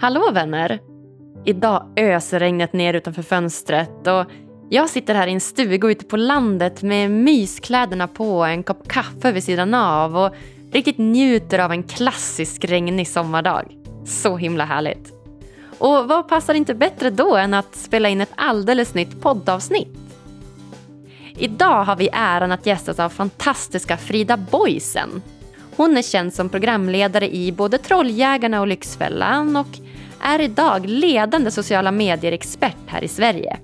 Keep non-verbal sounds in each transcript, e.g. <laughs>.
Hallå vänner! Idag öser regnet ner utanför fönstret och jag sitter här i en stuga ute på landet med myskläderna på och en kopp kaffe vid sidan av och riktigt njuter av en klassisk regnig sommardag. Så himla härligt. Och vad passar inte bättre då än att spela in ett alldeles nytt poddavsnitt? Idag har vi äran att gästas av fantastiska Frida Boisen. Hon är känd som programledare i både Trolljägarna och Lyxfällan och är idag ledande sociala medier-expert här i Sverige.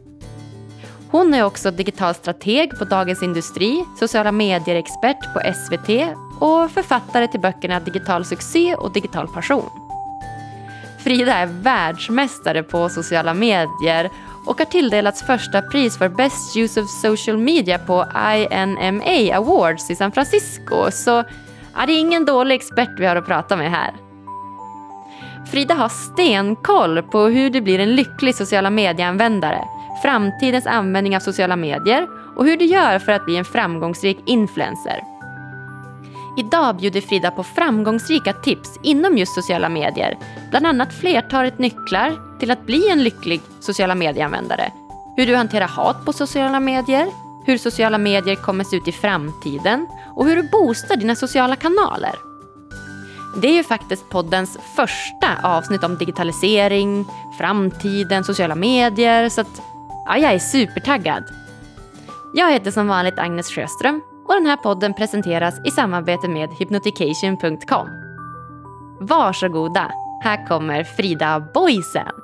Hon är också digital strateg på Dagens Industri, sociala medier-expert på SVT och författare till böckerna Digital succé och Digital passion. Frida är världsmästare på sociala medier och har tilldelats första pris för Best Use of Social Media på INMA Awards i San Francisco. Så ja, det är ingen dålig expert vi har att prata med här. Frida har stenkoll på hur du blir en lycklig sociala medieanvändare, framtidens användning av sociala medier och hur du gör för att bli en framgångsrik influencer. Idag bjuder Frida på framgångsrika tips inom just sociala medier. Bland annat flertalet nycklar till att bli en lycklig sociala medieanvändare. Hur du hanterar hat på sociala medier, hur sociala medier kommer se ut i framtiden och hur du boostar dina sociala kanaler. Det är ju faktiskt poddens första avsnitt om digitalisering, framtiden, sociala medier så att ja, jag är supertaggad. Jag heter som vanligt Agnes Sjöström och den här podden presenteras i samarbete med hypnotication.com. Varsågoda, här kommer Frida Boisen.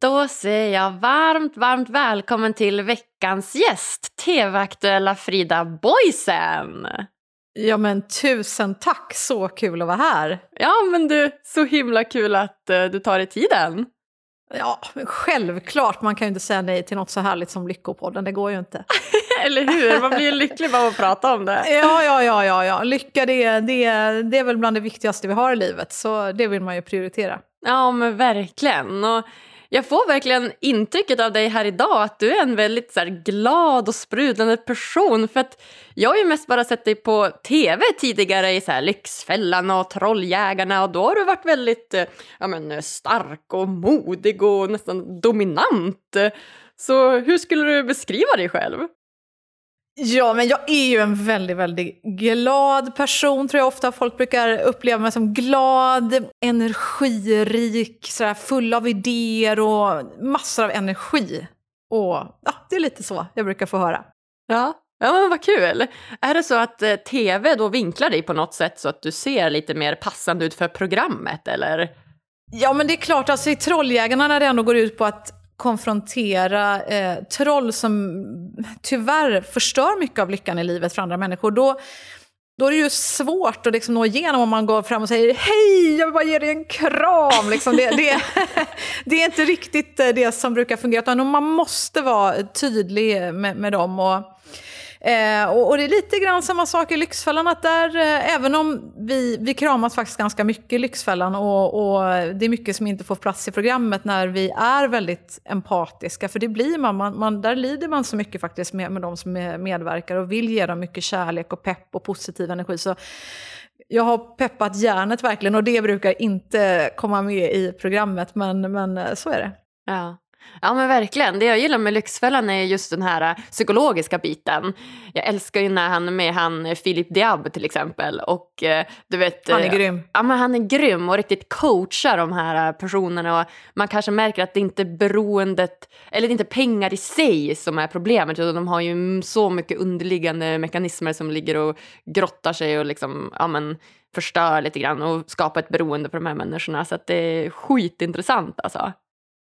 Då säger jag varmt, varmt välkommen till veckans gäst, tv-aktuella Frida Boisen. Ja men tusen tack, så kul att vara här. Ja men du, så himla kul att uh, du tar dig tiden. Ja, självklart. Man kan ju inte säga nej till något så härligt som Lyckopodden. Det går ju inte. <laughs> Eller hur? Man blir ju <laughs> lycklig bara av att prata om det. Ja, ja, ja, ja, ja. Lycka det, det, det är väl bland det viktigaste vi har i livet. Så det vill man ju prioritera. Ja, men verkligen. Och jag får verkligen intrycket av dig här idag att du är en väldigt så här, glad och sprudlande person. För att jag har ju mest bara sett dig på tv tidigare i så här, Lyxfällan och Trolljägarna och då har du varit väldigt eh, ja, men, stark och modig och nästan dominant. Så hur skulle du beskriva dig själv? Ja, men jag är ju en väldigt, väldigt glad person, tror jag ofta folk brukar uppleva mig som. Glad, energirik, sådär, full av idéer och massor av energi. Och ja, det är lite så jag brukar få höra. Ja, ja men vad kul! Är det så att eh, tv då vinklar dig på något sätt så att du ser lite mer passande ut för programmet, eller? Ja, men det är klart, alltså i Trolljägarna när det ändå går ut på att konfrontera eh, troll som tyvärr förstör mycket av lyckan i livet för andra människor, då, då är det ju svårt att liksom nå igenom om man går fram och säger hej, jag vill bara ge dig en kram. Liksom det, det, <laughs> det, är inte riktigt eh, det som brukar fungera, utan man måste vara tydlig med, med dem. Och, Eh, och, och, det är lite grann samma sak i Lyxfällan, att där, eh, även om vi, vi kramas faktiskt ganska mycket i Lyxfällan och, och, det är mycket som inte får plats i programmet när vi är väldigt empatiska, för det blir man, man, man där lider man så mycket faktiskt med, med de som medverkar och vill ge dem mycket kärlek och pepp och positiv energi. Så jag har peppat hjärnet verkligen och det brukar inte komma med i programmet, men, men så är det. Ja. Ja men verkligen. Det jag gillar med Lyxfällan är just den här äh, psykologiska biten. Jag älskar ju när han är med han äh, Philip Diab till exempel. Och äh, du vet... Han är grym. Ja men han är grym och riktigt coachar de här personerna. Och man kanske märker att det inte är beroendet, eller det är inte pengar i sig som är problemet. Utan de har ju så mycket underliggande mekanismer som ligger och grottar sig och liksom, ja men förstör lite grann och skapar ett beroende för de här människorna. Så att det är skitintressant alltså.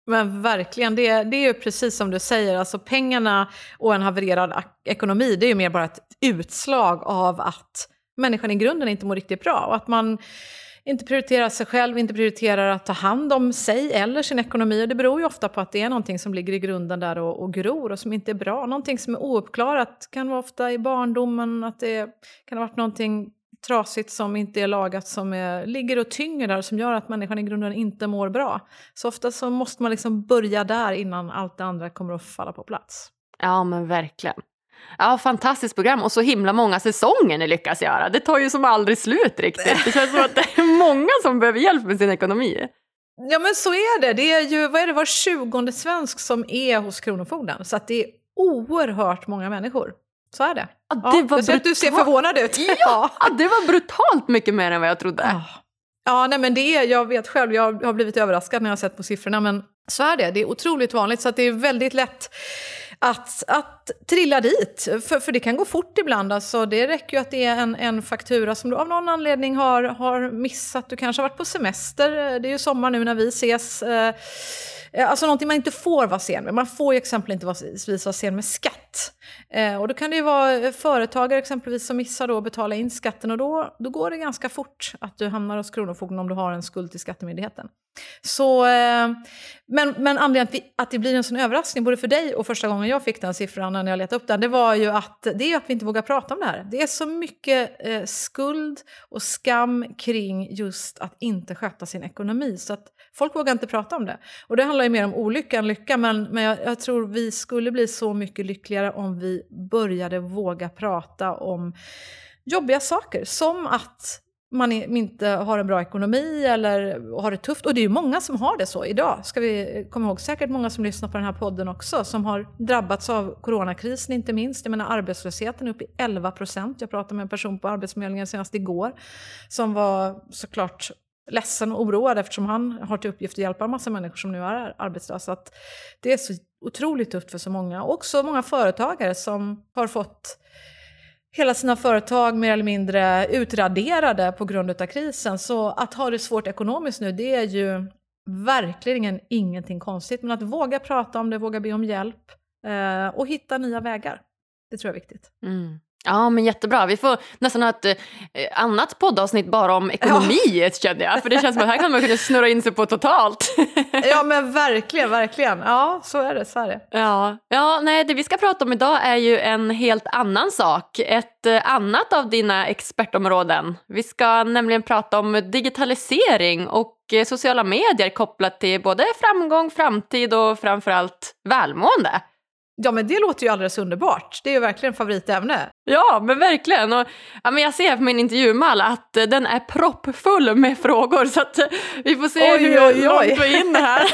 Men verkligen, det, det är ju precis som du säger, alltså pengarna och en havererad ekonomi, det är ju mer bara ett utslag av att människan i grunden inte mår riktigt bra. Och att man inte prioriterar sig själv, inte prioriterar att ta hand om sig eller sin ekonomi. Och det beror ju ofta på att det är någonting som ligger i grunden där och, och gror och som inte är bra. Någonting som är ouppklarat, kan vara ofta i barndomen, att det kan ha varit någonting trasigt som inte är lagat som är, ligger och tynger där som gör att människan i grunden inte mår bra. Så ofta så måste man liksom börja där innan allt det andra kommer att falla på plats. Ja men verkligen. Ja, fantastiskt program och så himla många säsonger ni lyckas göra. Det tar ju som aldrig slut riktigt. Det känns som att det är många som behöver hjälp med sin ekonomi. Ja men så är det. Det är ju vad är det, var tjugonde svensk som är hos Kronofogden. Så att det är oerhört många människor. Så är det. Ja, det var jag ser att du ser förvånad ut. Ja, ja, det var brutalt mycket mer än vad jag trodde. Ja. Ja, nej men det är, jag vet själv, jag har blivit överraskad när jag har sett på siffrorna, men så är det. Det är otroligt vanligt, så det är väldigt lätt att, att trilla dit. För, för det kan gå fort ibland. Alltså, det räcker ju att det är en, en faktura som du av någon anledning har, har missat. Du kanske har varit på semester. Det är ju sommar nu när vi ses. Eh, alltså någonting man inte får vara sen med. Man får ju exempelvis inte vara sen med skatt. Eh, och då kan det ju vara eh, företagare exempelvis som missar då att betala in skatten och då, då går det ganska fort att du hamnar hos Kronofogden om du har en skuld till Skattemyndigheten. Så, eh, men, men anledningen att, att det blir en sån överraskning både för dig och första gången jag fick den siffran när jag letade upp den, det var ju att, det är att vi inte vågar prata om det här. Det är så mycket eh, skuld och skam kring just att inte sköta sin ekonomi. Så att folk vågar inte prata om det. Och det handlar ju mer om olycka än lycka, men, men jag, jag tror vi skulle bli så mycket lyckligare om vi började våga prata om jobbiga saker. Som att man inte har en bra ekonomi eller har det tufft. Och det är ju många som har det så idag, ska vi komma ihåg. Säkert många som lyssnar på den här podden också, som har drabbats av coronakrisen inte minst. Jag menar arbetslösheten är uppe i 11 procent. Jag pratade med en person på Arbetsförmedlingen senast igår som var såklart ledsen och oroad eftersom han har till uppgift att hjälpa en massa människor som nu är arbetslösa. Att det är så otroligt tufft för så många. Och också många företagare som har fått hela sina företag mer eller mindre utraderade på grund av krisen. Så att ha det svårt ekonomiskt nu, det är ju verkligen ingenting konstigt. Men att våga prata om det, våga be om hjälp eh, och hitta nya vägar. Det tror jag är viktigt. Mm. Ja, men jättebra. Vi får nästan ha ett eh, annat poddavsnitt bara om ekonomi, ja. <laughs> känner jag. För det känns som att här kan man kunna snurra in sig på totalt. <laughs> ja, men verkligen, verkligen. Ja, så är det. Så är det. Ja, ja nej, det vi ska prata om idag är ju en helt annan sak. Ett eh, annat av dina expertområden. Vi ska nämligen prata om digitalisering och eh, sociala medier kopplat till både framgång, framtid och framförallt välmående. Ja men det låter ju alldeles underbart. Det är ju verkligen favoritämne. Ja men verkligen. Och, ja, men jag ser på min intervjumall att uh, den är proppfull med frågor så att, uh, vi får se oj, hur oj, oj. långt vi är inne här. <laughs>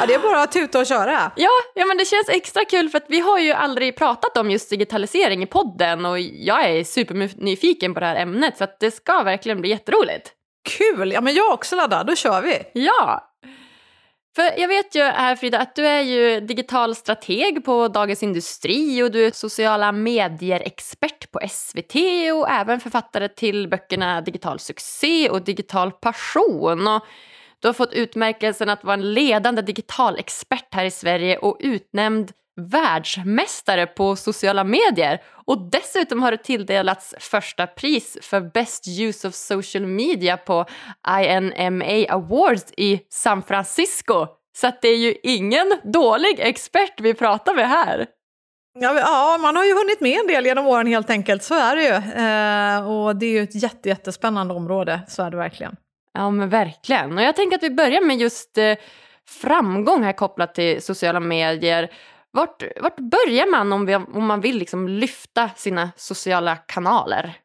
ja det är bara att tuta och köra. Ja, ja men det känns extra kul för att vi har ju aldrig pratat om just digitalisering i podden och jag är supernyfiken på det här ämnet så att det ska verkligen bli jätteroligt. Kul! Ja men jag också laddad, då kör vi. Ja! För jag vet ju här Frida att du är ju digital strateg på Dagens Industri och du är sociala medier-expert på SVT och även författare till böckerna Digital succé och Digital passion. Och du har fått utmärkelsen att vara en ledande digital expert här i Sverige och utnämnd världsmästare på sociala medier och dessutom har du tilldelats första pris för Best Use of Social Media på INMA Awards i San Francisco. Så det är ju ingen dålig expert vi pratar med här. Ja, man har ju hunnit med en del genom åren helt enkelt, så är det ju. Eh, och det är ju ett jätte, jättespännande område, så är det verkligen. Ja, men verkligen. Och jag tänker att vi börjar med just eh, framgång här kopplat till sociala medier. Vart, vart börjar man om, vi, om man vill liksom lyfta sina sociala kanaler?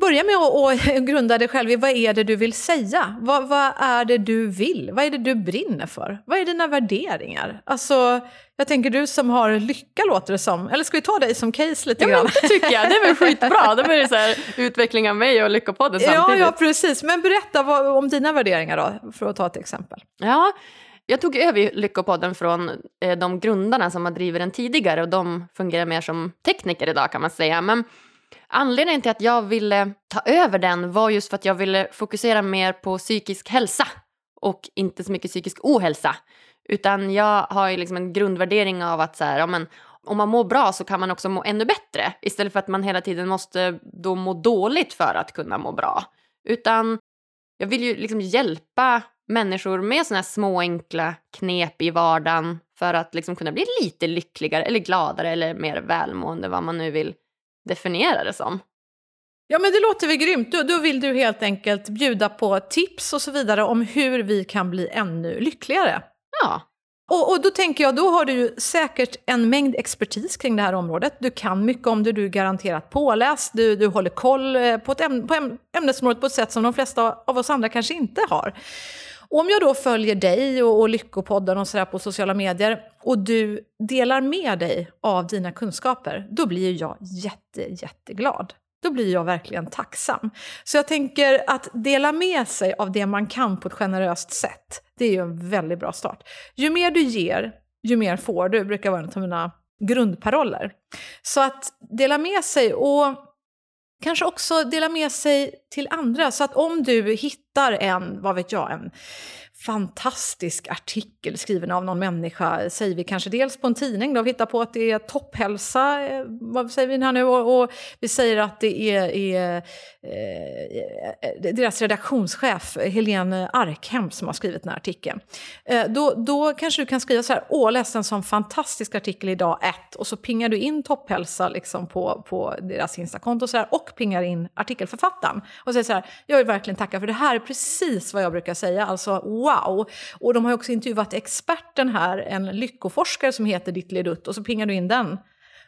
Börja med att <laughs> grunda dig själv i vad är det du vill säga? Vad, vad, är det du vill? Vad är det du brinner för? Vad är dina värderingar? Alltså, jag tänker du som har lycka låter det som. Eller ska vi ta dig som case lite ja, grann? det tycker jag. Det är väl <laughs> skitbra. Det blir så här utveckling av mig och Lyckopodden samtidigt. Ja, ja, precis. Men berätta vad, om dina värderingar då, för att ta ett exempel. Ja, jag tog över Lyckopodden från eh, de grundarna som har drivit den tidigare och de fungerar mer som tekniker idag kan man säga. Men anledningen till att jag ville ta över den var just för att jag ville fokusera mer på psykisk hälsa och inte så mycket psykisk ohälsa. Utan jag har ju liksom en grundvärdering av att så här, ja, men, om man mår bra så kan man också må ännu bättre istället för att man hela tiden måste då må dåligt för att kunna må bra. Utan jag vill ju liksom hjälpa människor med såna här små enkla knep i vardagen för att liksom kunna bli lite lyckligare eller gladare eller mer välmående, vad man nu vill definiera det som. Ja men det låter väl grymt. Då, då vill du helt enkelt bjuda på tips och så vidare om hur vi kan bli ännu lyckligare. Ja, Och, och, då tänker jag, då har du ju säkert en mängd expertis kring det här området. Du kan mycket om det, du är garanterat påläst, du, du håller koll eh, på, ett äm, på ämnesområdet på ett sätt som de flesta av oss andra kanske inte har. Och om jag då följer dig och, och Lyckopodden och sådär på sociala medier och du delar med dig av dina kunskaper, då blir jag jätte, jätteglad. Då blir jag verkligen tacksam. Så jag tänker att dela med sig av det man kan på ett generöst sätt, det är ju en väldigt bra start. Ju mer du ger, ju mer får du, brukar vara en av mina grundparoller. Så att dela med sig och kanske också dela med sig till andra. Så att om du hittar en, vad vet jag, en fantastisk artikel skriven av någon människa, säger vi kanske dels på en tidning då, vi hittar på att det är topphälsa, eh, vad säger vi här nu, och, och vi säger att det är, är eh, eh, deras redaktionschef Helene Arkhem som har skrivit den här artikeln. Eh, då, då kanske du kan skriva så här, åh, läste en sån fantastisk artikel idag, ett, och så pingar du in topphälsa liksom på, på deras Instakonto så här, och pingar in artikelförfattaren och säger så här, jag vill verkligen tacka för det här är precis vad jag brukar säga, alltså wow. Och de har också intervjuat experten här, en lyckoforskare som heter Dittelidutt och så pingar du in den.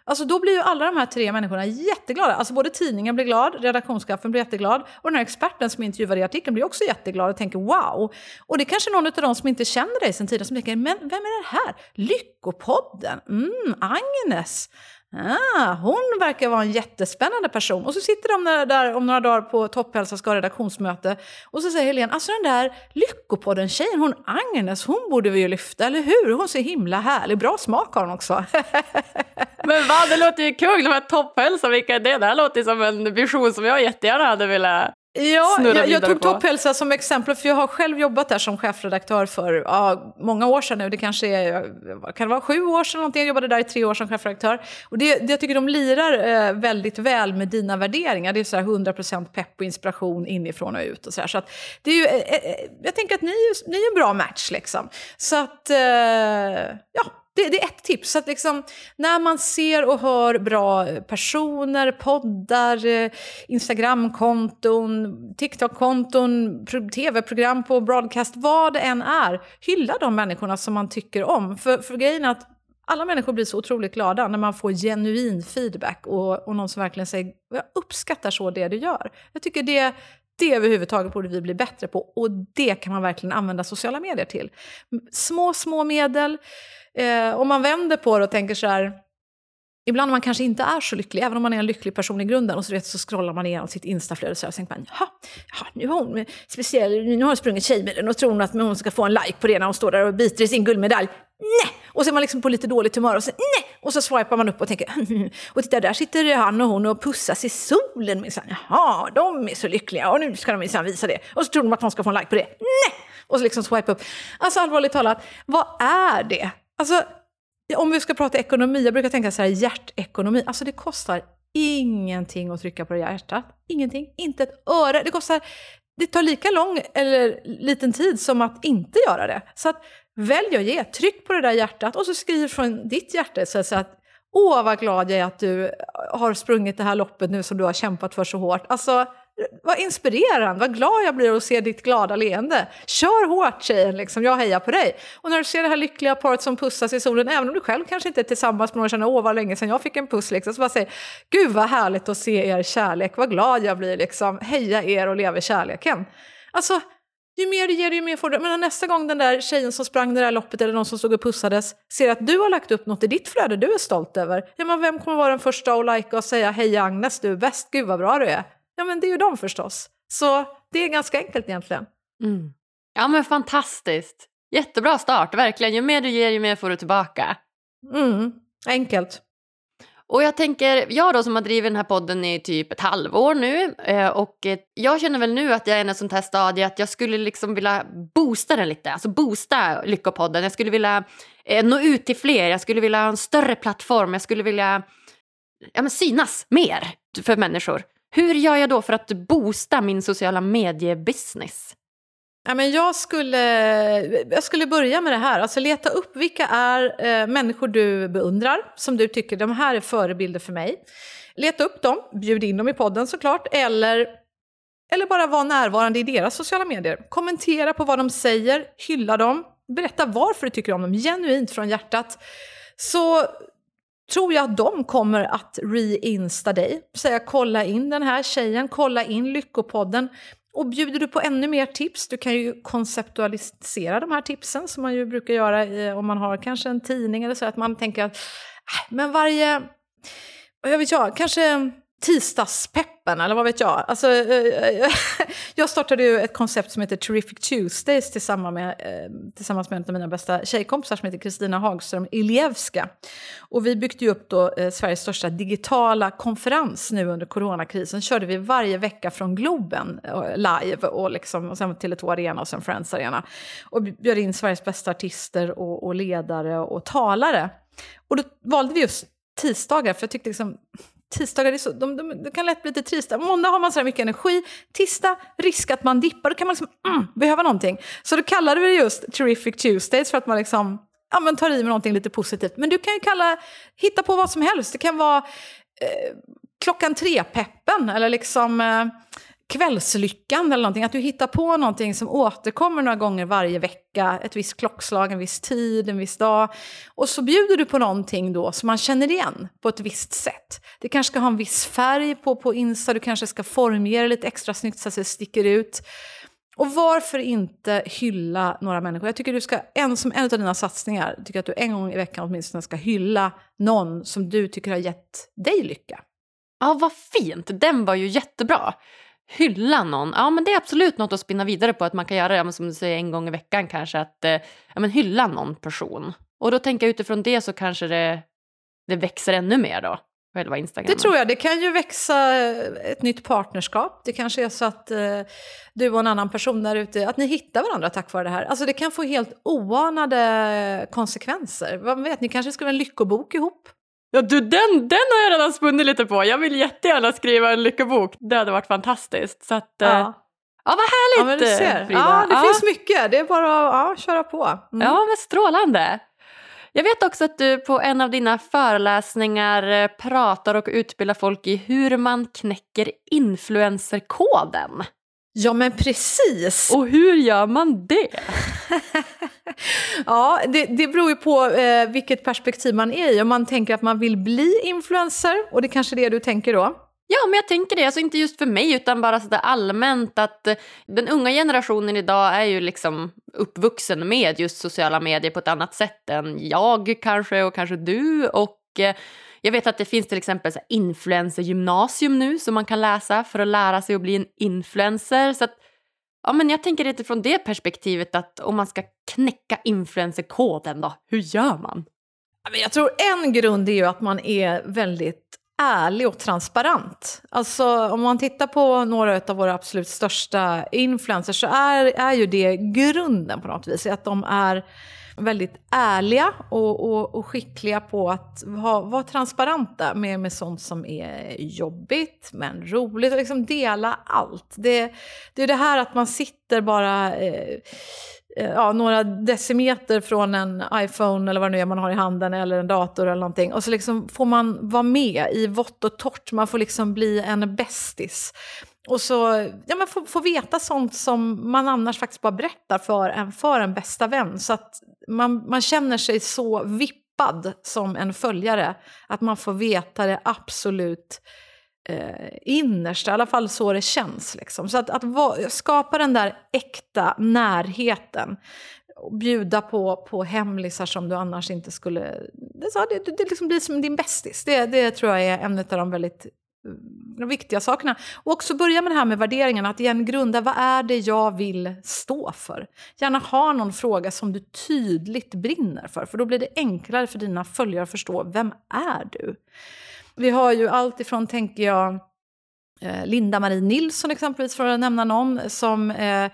Alltså då blir ju alla de här tre människorna jätteglada. Alltså både tidningen blir glad, redaktionschefen blir jätteglad och den här experten som intervjuade i artikeln blir också jätteglad och tänker wow. Och det är kanske någon av dem som inte känner dig sen tidigare som tänker, men vem är det här? Lyckopodden? Mm, Agnes. Ah, hon verkar vara en jättespännande person. Och så sitter de där om några dagar på Topphälsa ska ha redaktionsmöte. Och så säger Helene, alltså den där Lyckopodden-tjejen, hon Agnes, hon borde vi ju lyfta, eller hur? Hon ser himla härlig, bra smak har hon också. <laughs> Men vad, det låter ju kul, de här Topphälsa, vilka är det? Det här låter som en vision som jag jättegärna hade velat Ja, jag, jag tog Topphälsa som exempel för jag har själv jobbat där som chefredaktör för ja, många år sedan nu. Det kanske är, kan det vara sju år sedan någonting. Jag jobbade där i tre år som chefredaktör. Och det, det jag tycker de lirar eh, väldigt väl med dina värderingar. Det är så här 100% pepp och inspiration inifrån och ut och så här. Så att det är ju, eh, eh jag tänker att ni, ni är en bra match liksom. Så att, eh, ja det, det, är ett tips. Att liksom, när man ser och hör bra personer, poddar, eh, Instagramkonton, TikTok-konton, tv-program på broadcast, vad det än är, hylla de människorna som man tycker om. För, för grejen är att alla människor blir så otroligt glada när man får genuin feedback och, och någon som verkligen säger jag uppskattar så det du gör. Jag tycker det, det överhuvudtaget borde vi bli bättre på och det kan man verkligen använda sociala medier till. Små, små medel. Eh, om man vänder på det och tänker så här, ibland man kanske inte är så lycklig, även om man är en lycklig person i grunden, och så, vet, så scrollar man igenom sitt instaflöde och så, tänker man, jaha, nu har hon speciell, nu har hon sprungit Tjejmilen och tror hon att hon ska få en like på det när hon står där och biter i sin guldmedalj. Nej! Och så är man liksom på lite dåligt humör och så nej! Och så swipar man upp och tänker, <laughs> och titta där sitter han och hon och pussas i solen minsann. Jaha, de är så lyckliga och nu ska de minsann visa det. Och så tror de att de ska få en like på det. Nej! Och så liksom swipa upp. Alltså allvarligt talat, vad är det? Alltså, om vi ska prata ekonomi, jag brukar tänka så här hjärtekonomi. Alltså det kostar ingenting att trycka på det hjärtat. Ingenting, inte ett öre. Det kostar, det tar lika lång eller liten tid som att inte göra det. Så att välj att ge, tryck på det där hjärtat och så skriv från ditt hjärta så att Åh, vad glad jag är att du har sprungit det här loppet nu som du har kämpat för så hårt. Alltså, vad inspirerande, vad glad jag blir att se ditt glada leende. Kör hårt tjejen, liksom. jag hejar på dig. Och när du ser det här lyckliga paret som pussas i solen, även om du själv kanske inte är tillsammans med någon och känner åh vad länge sedan jag fick en puss, liksom, så bara säg gud vad härligt att se er kärlek, vad glad jag blir, liksom. heja er och leva kärleken. Alltså, ju mer du ger, ju mer får du. Men nästa gång den där tjejen som sprang det där loppet eller någon som stod och pussades ser att du har lagt upp något i ditt flöde du är stolt över, ja men vem kommer vara den första att lajka och säga hej Agnes, du är bäst, gud vad bra du är. Ja, men det är ju de förstås. Så det är ganska enkelt egentligen. Mm. Ja, men fantastiskt. Jättebra start, verkligen. Ju mer du ger, ju mer får du tillbaka. Mm. Enkelt. Och jag tänker, jag då som har drivit den här podden i typ ett halvår nu eh, och eh, jag känner väl nu att jag är i ett sånt här stadie att jag skulle liksom vilja boosta den lite, alltså boosta Lyckopodden. Jag skulle vilja eh, nå ut till fler, jag skulle vilja ha en större plattform, jag skulle vilja ja, men synas mer för människor. Hur gör jag då för att boosta min sociala mediebusiness? Ja, men jag, skulle, jag skulle börja med det här. Alltså leta upp vilka är eh, människor du beundrar, som du tycker de här är förebilder för mig. Leta upp dem, bjud in dem i podden såklart, eller, eller bara vara närvarande i deras sociala medier. Kommentera på vad de säger, hylla dem, berätta varför du tycker om dem, genuint från hjärtat, så tror jag att de kommer att reinsta dig. Säga kolla in den här tjejen, kolla in Lyckopodden. Och bjuder du på ännu mer tips, du kan ju konceptualisera de här tipsen som man ju brukar göra eh, om man har kanske en tidning eller så, att man tänker att äh, men varje, jag vet jag, kanske tisdagspeppen, eller vad vet jag. Alltså, eh, eh <laughs> jag startade ju ett koncept som heter Terrific Tuesdays tillsammans med, eh, tillsammans med en av mina bästa tjejkompisar som heter Kristina Hagström Ilievska. Och vi byggde ju upp då eh, Sveriges största digitala konferens nu under coronakrisen. körde vi varje vecka från Globen eh, live och, liksom, och sen Tele2 Arena och sen Friends Arena. Och bjöd in Sveriges bästa artister och, och ledare och talare. Och då valde vi just tisdagar, för jag tyckte liksom Tisdagar är så, de, de, de kan lätt bli lite trista. Måndag har man så mycket energi. Tisdag, risk att man dippar. Då kan man liksom, mm, behöva någonting. Så då kallade vi det just Terrific Tuesdays för att man liksom, ja, men tar i med någonting lite positivt. Men du kan ju kalla, hitta på vad som helst. Det kan vara eh, klockan tre-peppen eller liksom... Eh, kvällslyckan eller någonting. Att du hittar på någonting som återkommer några gånger varje vecka. Ett visst klockslag, en viss tid, en viss dag. Och så bjuder du på någonting då som man känner igen på ett visst sätt. Det kanske ska ha en viss färg på, på Insta, du kanske ska formge det lite extra snyggt så att det sticker ut. Och varför inte hylla några människor? Jag tycker du ska, en, som en av dina satsningar, tycker att du en gång i veckan åtminstone ska hylla någon som du tycker har gett dig lycka. Ja, vad fint! Den var ju jättebra hylla någon, ja men det är absolut något att spinna vidare på att man kan göra det, som du säger en gång i veckan kanske, att eh, ja, men hylla någon person. Och då tänker jag utifrån det så kanske det, det växer ännu mer då. Själva Instagram. Det tror jag. Det kan ju växa eh, ett nytt partnerskap. Det kanske är så att eh, du och en annan person där ute, att ni hittar varandra tack vare det här. Alltså det kan få helt oanade konsekvenser. Vad vet, ni kanske skriver en lyckobok ihop. Ja du, den, den har jag redan spunnit lite på. Jag vill jättegärna skriva en lyckobok. Det hade varit fantastiskt. Så att, ja. Eh, ja, vad härligt ja, ser. Frida. Ja, det ja. finns mycket. Det är bara att ja, köra på. Mm. Ja, men strålande. Jag vet också att du på en av dina föreläsningar eh, pratar och utbildar folk i hur man knäcker influencerkoden. Ja, men precis. Och hur gör man det? <laughs> ja, det, det beror ju på eh, vilket perspektiv man är i. Om man tänker att man vill bli influencer, och det är kanske är det du tänker då? Ja, men jag tänker det. Alltså inte just för mig, utan bara så allmänt att eh, den unga generationen idag är ju liksom uppvuxen med just sociala medier på ett annat sätt än jag kanske och kanske du. Och eh, jag vet att det finns till exempel så influencergymnasium nu som man kan läsa för att lära sig att bli en influencer. Så att, ja, men jag tänker lite från det perspektivet att om man ska knäcka influencerkoden då, hur gör man? Jag tror en grund är ju att man är väldigt ärlig och transparent. Alltså om man tittar på några av våra absolut största influencers så är, är ju det grunden på något vis. Att de är väldigt ärliga och, och, och skickliga på att ha, vara transparenta med, med sånt som är jobbigt men roligt och liksom dela allt. Det, det är det här att man sitter bara eh, eh, ja, några decimeter från en iPhone eller vad det nu är man har i handen eller en dator eller någonting. Och så liksom får man vara med i vått och torrt, man får liksom bli en bästis. Och så ja, man får, får veta sånt som man annars faktiskt bara berättar för en, för en bästa vän. Så att man, man känner sig så vippad som en följare att man får veta det absolut eh, innersta, i alla fall så det känns. Liksom. Så att, att va, skapa den där äkta närheten och bjuda på, på hemlisar som du annars inte skulle... Det, det, det liksom blir som din bästis. Det, det tror jag är en av de väldigt Eh, de viktiga sakerna. Och också börja med det här med värderingarna, att igen grunda vad är det jag vill stå för. Gärna ha någon fråga som du tydligt brinner för, för då blir det enklare för dina följare att förstå vem är du? Vi har ju allt ifrån, tänker jag, eh, Linda-Marie Nilsson exempelvis, för att nämna någon, som eh,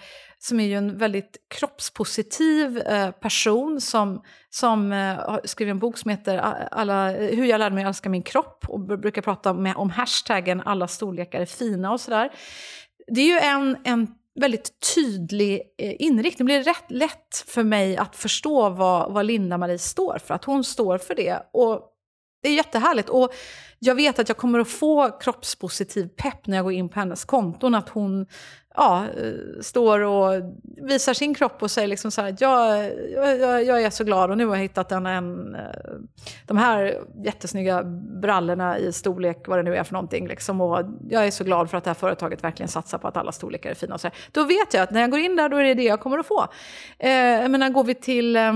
som är ju en väldigt kroppspositiv eh, person som, som eh, skriver en bok som heter eh, alla, eh, Hur jag lärde mig att älska min kropp och brukar prata med, om hashtaggen alla storlekar är fina och sådär. Det är ju en, en väldigt tydlig eh, inriktning. Det blir rätt lätt för mig att förstå vad, vad Linda-Marie står för, att hon står för det. Och Det är jättehärligt. Och jag vet att jag kommer att få kroppspositiv pepp när jag går in på hennes konton. Att hon ja, eh, står och visar sin kropp och säger liksom så här att jag, jag, jag är så glad och nu har jag hittat en, en, eh, de här jättesnygga brallorna i storlek, vad det nu är för någonting. Liksom, och jag är så glad för att det här företaget verkligen satsar på att alla storlekar är fina. Och så här. Då vet jag att när jag går in där då är det det jag kommer att få. Eh, jag menar, går vi till... Eh,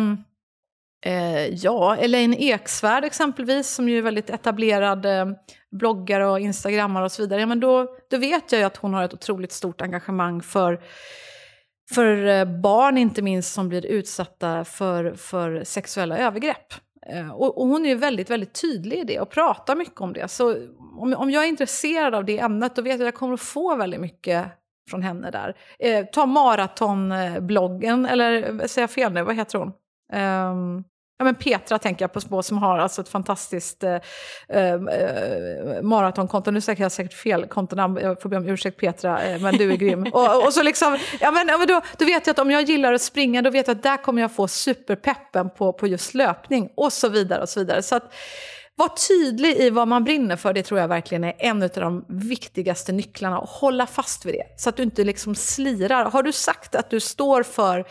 Eh, ja, Elaine Eksvärd exempelvis, som ju är väldigt etablerad eh, bloggare och instagrammare och så vidare. Ja, men då, då vet jag ju att hon har ett otroligt stort engagemang för, för eh, barn, inte minst, som blir utsatta för, för sexuella övergrepp. Eh, och, och, hon är ju väldigt, väldigt tydlig i det och pratar mycket om det. Så om, om jag är intresserad av det ämnet, då vet jag att jag kommer att få väldigt mycket från henne där. Eh, ta maratonbloggen, eller eh, säger jag fel nu, vad heter hon? Um, ja, men Petra tänker jag på, små som har alltså ett fantastiskt eh, eh, maratonkonto. Nu säger jag säkert fel kontonamn, jag får be om ursäkt Petra, eh, men du är grym. <laughs> och, och, så liksom, ja, men, ja, men då, då vet jag att om jag gillar att springa, då vet jag att där kommer jag få superpeppen på, på just löpning och så vidare. och så vidare. Så att, var tydlig i vad man brinner för, det tror jag verkligen är en av de viktigaste nycklarna. Och hålla fast vid det, så att du inte liksom slirar. Har du sagt att du står för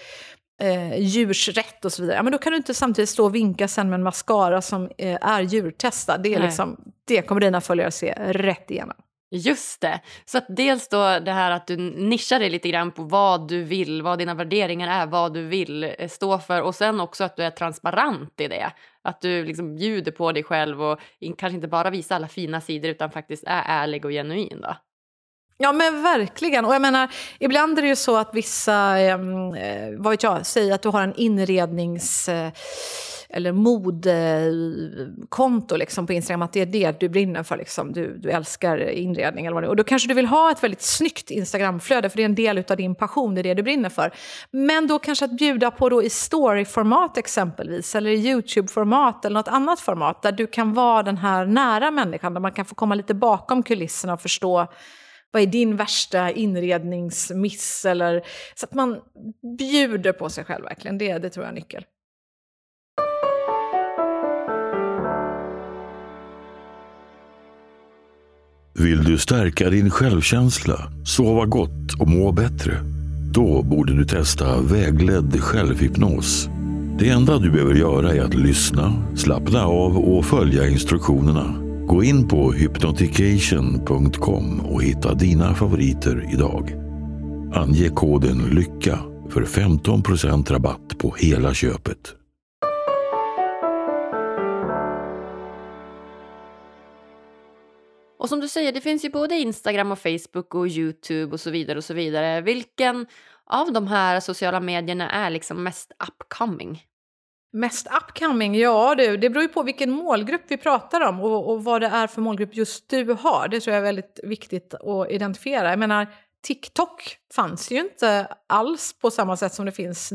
eh, djurs rätt och så vidare, ja, men då kan du inte samtidigt stå och vinka sen med en mascara som eh, är djurtestad. Det, är liksom, det kommer dina följare se rätt igenom. Just det. Så att dels då det här att du nischar dig lite grann på vad du vill, vad dina värderingar är, vad du vill eh, stå för och sen också att du är transparent i det. Att du liksom bjuder på dig själv och kanske inte bara visar alla fina sidor utan faktiskt är ärlig och genuin. Då. Ja men verkligen. Och jag menar, ibland är det ju så att vissa, ehm, eh, vad vet jag, säger att du har en inrednings... Eh, eller modekonto eh, liksom på Instagram, att det är det du brinner för. Liksom. Du, du älskar inredning eller vad det är. Och då kanske du vill ha ett väldigt snyggt Instagramflöde, för det är en del av din passion, det är det du brinner för. Men då kanske att bjuda på då i storyformat exempelvis, eller i YouTube-format eller något annat format, där du kan vara den här nära människan, där man kan få komma lite bakom kulisserna och förstå vad är din värsta inredningsmiss? Eller, så att man bjuder på sig själv verkligen, det, det tror jag är nyckel. Vill du stärka din självkänsla, sova gott och må bättre? Då borde du testa vägledd självhypnos. Det enda du behöver göra är att lyssna, slappna av och följa instruktionerna. Gå in på hypnotication.com och hitta dina favoriter idag. Ange koden LYCKA för 15% rabatt på hela köpet. Och som du säger, det finns ju både Instagram och Facebook och Youtube och så vidare och så vidare. Vilken av de här sociala medierna är liksom mest upcoming? Mest upcoming? Ja du, det beror ju på vilken målgrupp vi pratar om och, och, vad det är för målgrupp just du har. Det tror jag är väldigt viktigt att identifiera. Jag menar, TikTok fanns ju inte alls på samma sätt som det finns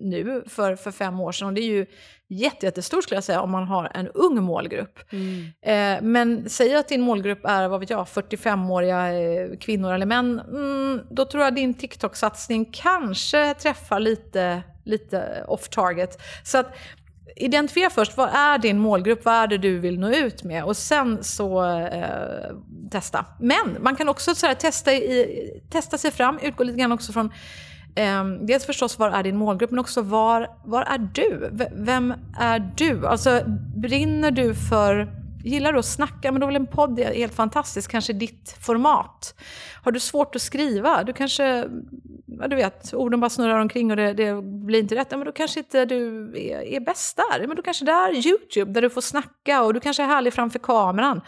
nu för, för fem år sedan. Och det är ju jättestort skulle jag säga om man har en ung målgrupp. Mm. Eh, men säg att din målgrupp är vad vet jag, 45-åriga eh, kvinnor eller män. Mm, då tror jag din TikTok-satsning kanske träffar lite, lite off target. Så att identifiera först, vad är din målgrupp, vad är det du vill nå ut med? Och sen så eh, testa. Men man kan också så här, testa, i, testa sig fram, utgå lite grann också från eh, dels förstås var är din målgrupp, men också var, var är du? V vem är du? Alltså brinner du för Gillar du att snacka? Men då är väl en podd helt fantastisk, kanske ditt format. Har du svårt att skriva? Du kanske, ja, du vet, orden bara snurrar omkring och det, det blir inte rätt. Ja, men då kanske inte du är, är bäst där. Men då kanske det är YouTube där du får snacka och du kanske är härlig framför kameran.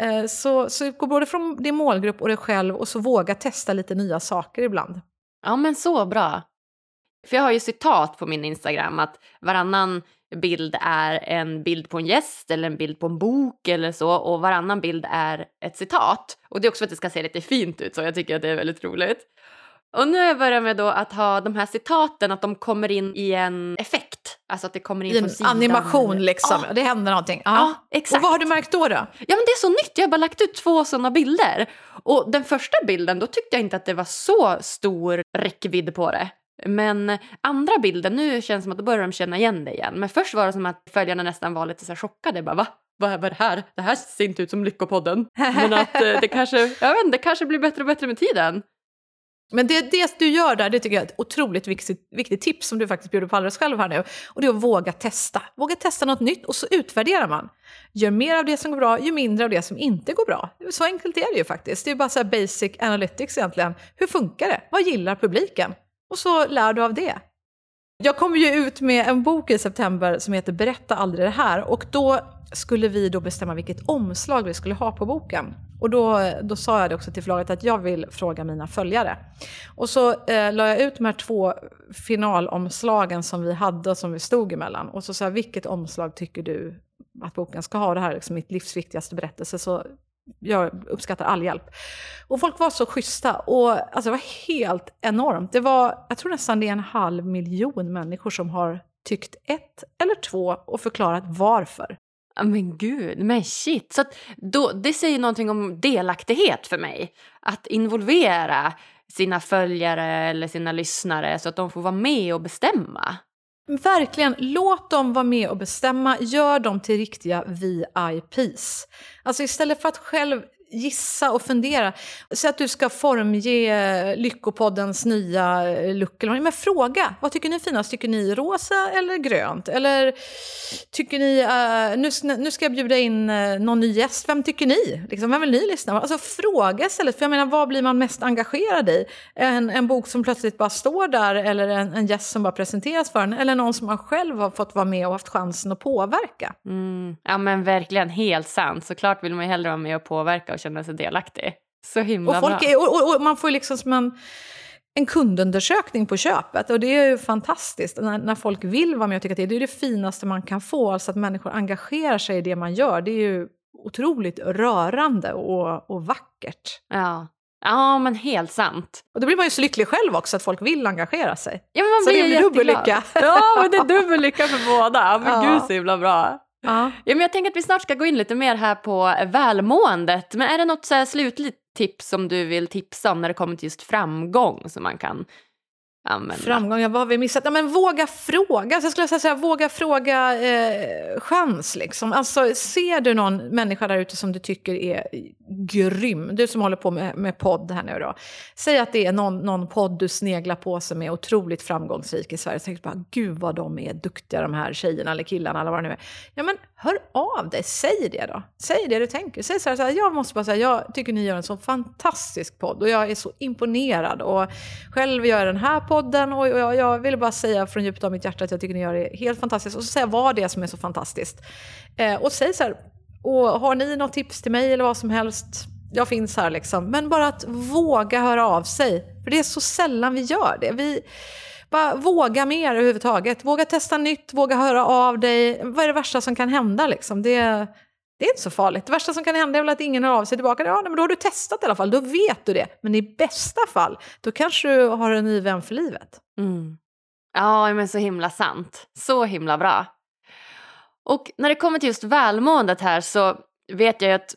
Eh, så, så gå både från din målgrupp och dig själv och så våga testa lite nya saker ibland. Ja men så bra. För jag har ju citat på min Instagram att varannan bild är en bild på en gäst eller en bild på en bok eller så och varannan bild är ett citat. Och det är också för att det ska se lite fint ut så jag tycker att det är väldigt roligt. Och nu har jag börjat med då att ha de här citaten, att de kommer in i en effekt. Alltså att det kommer in I en sidan. animation liksom, ja. det händer någonting. Ja, exakt. Och vad har du märkt då, då? Ja men det är så nytt, jag har bara lagt ut två sådana bilder. Och den första bilden, då tyckte jag inte att det var så stor räckvidd på det. Men andra bilden, nu känns det som att då börjar de känna igen det igen. Men först var det som att följarna nästan var lite så här chockade. Bara, Va? vad, är det här? Det här ser inte ut som Lyckopodden. Men att eh, det kanske, <laughs> jag vet inte, det kanske blir bättre och bättre med tiden. Men det, det du gör där, det tycker jag är ett otroligt viktigt, viktigt tips som du faktiskt bjuder på alldeles själv här nu. Och det är att våga testa. Våga testa något nytt och så utvärderar man. Gör mer av det som går bra, ju mindre av det som inte går bra. Så enkelt är det ju faktiskt. Det är bara så basic analytics egentligen. Hur funkar det? Vad gillar publiken? Och så lär du av det. Jag kommer ju ut med en bok i september som heter Berätta aldrig det här. Och då skulle vi då bestämma vilket omslag vi skulle ha på boken. Och då, då sa jag det också till förlaget att jag vill fråga mina följare. Och så eh, la jag ut de här två finalomslagen som vi hade och som vi stod emellan. Och så sa jag, vilket omslag tycker du att boken ska ha? Det här är liksom mitt livs viktigaste berättelse. Så jag uppskattar all hjälp. Och folk var så schyssta. Och alltså, det var helt enormt. Det var, jag tror nästan det är en halv miljon människor som har tyckt ett eller två och förklarat varför. Men gud, men shit. Så då, det säger någonting om delaktighet för mig. Att involvera sina följare eller sina lyssnare så att de får vara med och bestämma. Verkligen, låt dem vara med och bestämma. Gör dem till riktiga VIPs. Alltså istället för att själv gissa och fundera. Säg att du ska formge Lyckopoddens nya eh, look. Men fråga, vad tycker ni är finast? Tycker ni rosa eller grönt? Eller tycker ni, uh, nu, nu ska jag bjuda in uh, någon ny gäst, vem tycker ni? Liksom, vem vill ni lyssna på? Alltså fråga istället, för jag menar vad blir man mest engagerad i? En, en bok som plötsligt bara står där eller en, en gäst som bara presenteras för en eller någon som man själv har fått vara med och haft chansen att påverka. Mm. Ja men verkligen, helt sant. Såklart vill man ju hellre vara med och påverka och känna sig delaktig. Så himla och folk bra. Är, och, och, man får liksom som en, en kundundersökning på köpet. Och det är ju fantastiskt när, när folk vill vara med och tycka till. Det är det finaste man kan få, alltså att människor engagerar sig i det man gör. Det är ju otroligt rörande och, och vackert. Ja. Ja, men helt sant. Och då blir man ju så lycklig själv också att folk vill engagera sig. Ja, men man så blir det blir dubbel lycka. Ja, men det är dubbel lycka för båda. Men Ja. gud så himla bra. Ja. Ja, men jag tänker att vi snart ska gå in lite mer här på välmåendet. Men är det något så här slutligt tips som du vill tipsa om när det kommer till just framgång som man kan använda? Framgång, ja, vad har vi missat? Ja, men våga fråga. Så jag skulle säga så här, våga fråga eh, chans. Liksom. Alltså, ser du någon människa där ute som du tycker är grym, du som håller på med, med podd här nu då. Säg att det är någon, någon podd du sneglar på som är otroligt framgångsrik i Sverige. Så tänker du bara, gud vad de är duktiga de här tjejerna eller killarna eller vad det nu är. Ja men hör av dig, säg det då. Säg det du tänker. Säg så här, så här jag måste bara säga, jag tycker ni gör en så fantastisk podd och jag är så imponerad. Och själv gör jag den här podden och jag, jag vill bara säga från djupet av mitt hjärta att jag tycker ni gör det helt fantastiskt. Och så säga vad det är som är så fantastiskt. Eh, och säg så här, och har ni något tips till mig eller vad som helst, jag finns här liksom. Men bara att våga höra av sig. För det är så sällan vi gör det. Vi bara våga mer överhuvudtaget. Våga testa nytt, våga höra av dig. Vad är det värsta som kan hända liksom? Det, det är inte så farligt. Det värsta som kan hända är väl att ingen hör av sig tillbaka. Ja, men då har du testat i alla fall, då vet du det. Men i bästa fall, då kanske du har en ny vän för livet. Mm. Ja, men så himla sant. Så himla bra. Och när det kommer till just välmåendet här så vet jag ju att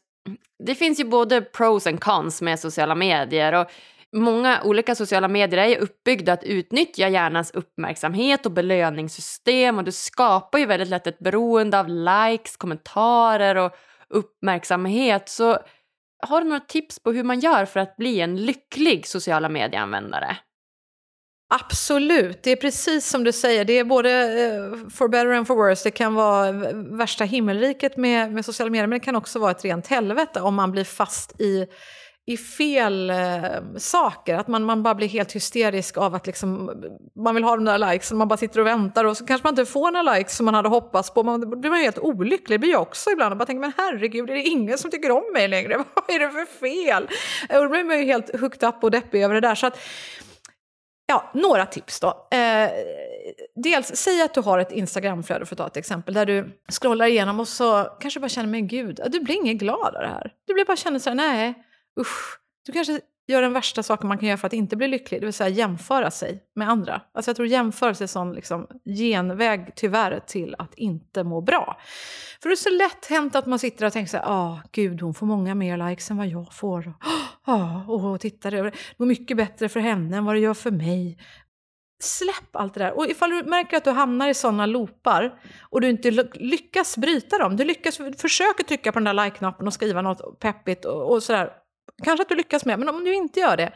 det finns ju både pros and cons med sociala medier. Och Många olika sociala medier är ju uppbyggda att utnyttja hjärnans uppmärksamhet och belöningssystem och det skapar ju väldigt lätt ett beroende av likes, kommentarer och uppmärksamhet. Så har du några tips på hur man gör för att bli en lycklig sociala medieanvändare? Absolut, det är precis som du säger. Det är både eh, for better and for worse. Det kan vara värsta himmelriket med, med sociala medier, men det kan också vara ett rent helvete om man blir fast i, i fel eh, saker. Att man, man bara blir helt hysterisk av att liksom, man vill ha de där likesen, man bara sitter och väntar och så kanske man inte får några likes som man hade hoppats på. Man, då blir man helt olycklig, det blir jag också ibland. Och bara tänker, men herregud, är det ingen som tycker om mig längre? <laughs> Vad är det för fel? Och då blir man ju helt hooked up och deppig över det där. Så att, Ja, några tips då. Eh, dels, säg att du har ett Instagramflöde för att ta ett exempel, där du scrollar igenom och så kanske bara känner, men gud, du blir ingen glad av det här. Du blir bara känner så här, nej, usch. Du kanske gör den värsta saken man kan göra för att inte bli lycklig, det vill säga jämföra sig med andra. Alltså jag tror jämförelse är en sån liksom genväg tyvärr till att inte må bra. För det är så lätt hänt att man sitter och tänker så här, ah, gud hon får många mer likes än vad jag får. <gasps> Ah, och titta det går mycket bättre för henne än vad det gör för mig. släpp allt det där. Och ifall du märker att du hamnar i sådana loopar och du inte lyckas bryta dem, du lyckas, försöker trycka på den där like-knappen och skriva något peppigt och, och sådär. Kanske att du lyckas med, men om du inte gör det,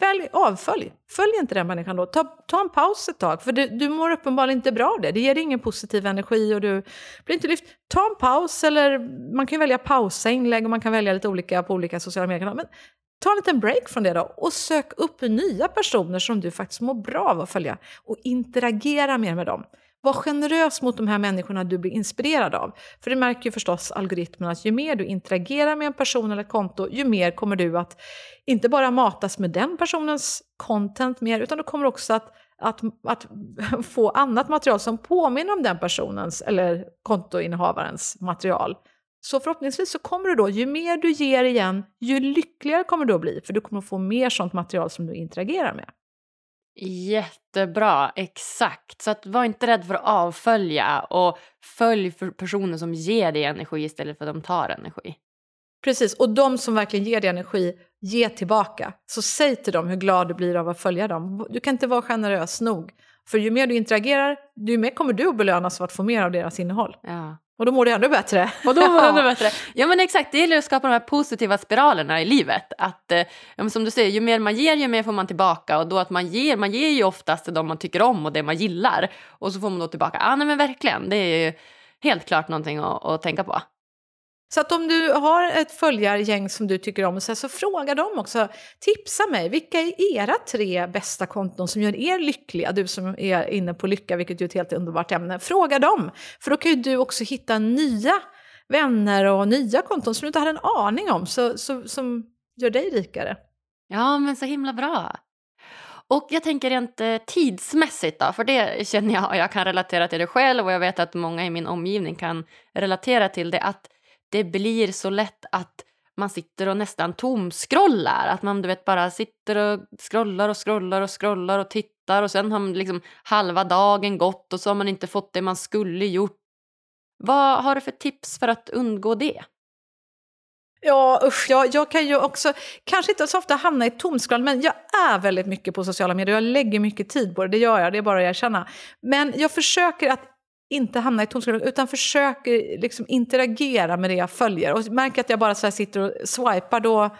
Välj avfölj. Följ inte den människan då. Ta, ta en paus ett tag, för du, du mår uppenbarligen inte bra av det. Det ger dig ingen positiv energi och du blir inte lyft. Ta en paus, eller man kan välja pausa inlägg och man kan välja lite olika på olika sociala medier. Men ta en liten break från det då och sök upp nya personer som du faktiskt mår bra av att följa och interagera mer med dem. Var generös mot de här människorna du blir inspirerad av. För det märker ju förstås algoritmen att ju mer du interagerar med en person eller ett konto, ju mer kommer du att inte bara matas med den personens content mer, utan du kommer också att, att, att <laughs> få annat material som påminner om den personens eller kontoinnehavarens material. Så förhoppningsvis så kommer du då, ju mer du ger igen, ju lyckligare kommer du att bli, för du kommer att få mer sånt material som du interagerar med. Jättebra, exakt. Så att var inte rädd för att avfölja och följ för personer som ger dig energi istället för att de tar energi. Precis, och de som verkligen ger dig energi, ge tillbaka. Så säg till dem hur glad du blir av att följa dem. Du kan inte vara generös nog. För ju mer du interagerar, ju mer kommer du att belönas av att få mer av deras innehåll. Ja. Och då mår du ännu bättre. <laughs> Och då mår du ännu bättre. Ja men exakt, det gäller att skapa de här positiva spiralerna i livet. Att, eh, som du säger, ju mer man ger, ju mer får man tillbaka. Och då att man ger, man ger ju oftast till de man tycker om och det man gillar. Och så får man då tillbaka, ja ah, nej men verkligen, det är ju helt klart någonting att, att tänka på. Så att om du har ett följargäng som du tycker om, så, så fråga dem också. Tipsa mig, vilka är era tre bästa konton som gör er lyckliga? Du som är inne på lycka, vilket är ett helt underbart ämne. Fråga dem, för då kan ju du också hitta nya vänner och nya konton som du inte hade en aning om, så, så, som gör dig rikare. Ja, men så himla bra. Och jag tänker rent eh, tidsmässigt då, för det känner jag, och jag kan relatera till det själv och jag vet att många i min omgivning kan relatera till det, att det blir så lätt att man sitter och nästan tomskrollar. Att man du vet, bara sitter och scrollar och scrollar och scrollar och tittar och sen har man liksom halva dagen gått och så har man inte fått det man skulle gjort. Vad har du för tips för att undgå det? Ja, usch, jag, jag kan ju också, kanske inte så ofta hamna i tomskroll, men jag är väldigt mycket på sociala medier. Jag lägger mycket tid på det, det gör jag, det är bara att erkänna. Men jag försöker att inte hamna i tomskrubb utan försöker eh, liksom interagera med det jag följer. Och märker att jag bara så sitter och swipar då,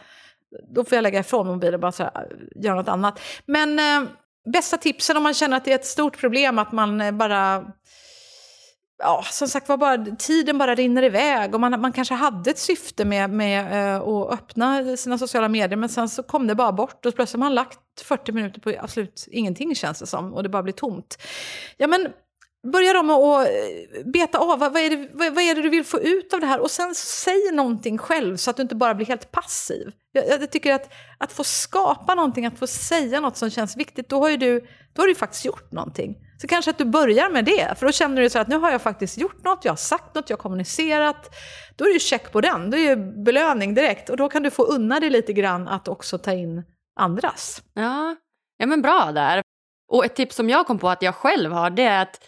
då får jag lägga ifrån mobilen och bara så här, eh, göra något annat. Men eh, bästa tipsen om man känner att det är ett stort problem att man eh, bara ja, som sagt var, bara, tiden bara rinner iväg och man, man kanske hade ett syfte med, med eh, att öppna sina sociala medier men sen så kom det bara bort och plötsligt har man lagt 40 minuter på absolut ingenting känns det som och det bara blir tomt. Ja men börja då med att eh, beta av vad, är det, vad, är det du vill få ut av det här och sen säg någonting själv så att du inte bara blir helt passiv. Jag, jag tycker att, att få skapa någonting, att få säga något som känns viktigt, då har, ju du, då har du faktiskt gjort någonting. Så kanske att du börjar med det, för då känner du så att nu har jag faktiskt gjort något, jag har sagt något, jag har kommunicerat. Då är det ju check på den, då är det belöning direkt och då kan du få unna dig lite grann att också ta in andras. Ja, ja men bra där. Och ett tips som jag kom på att jag själv har, det är att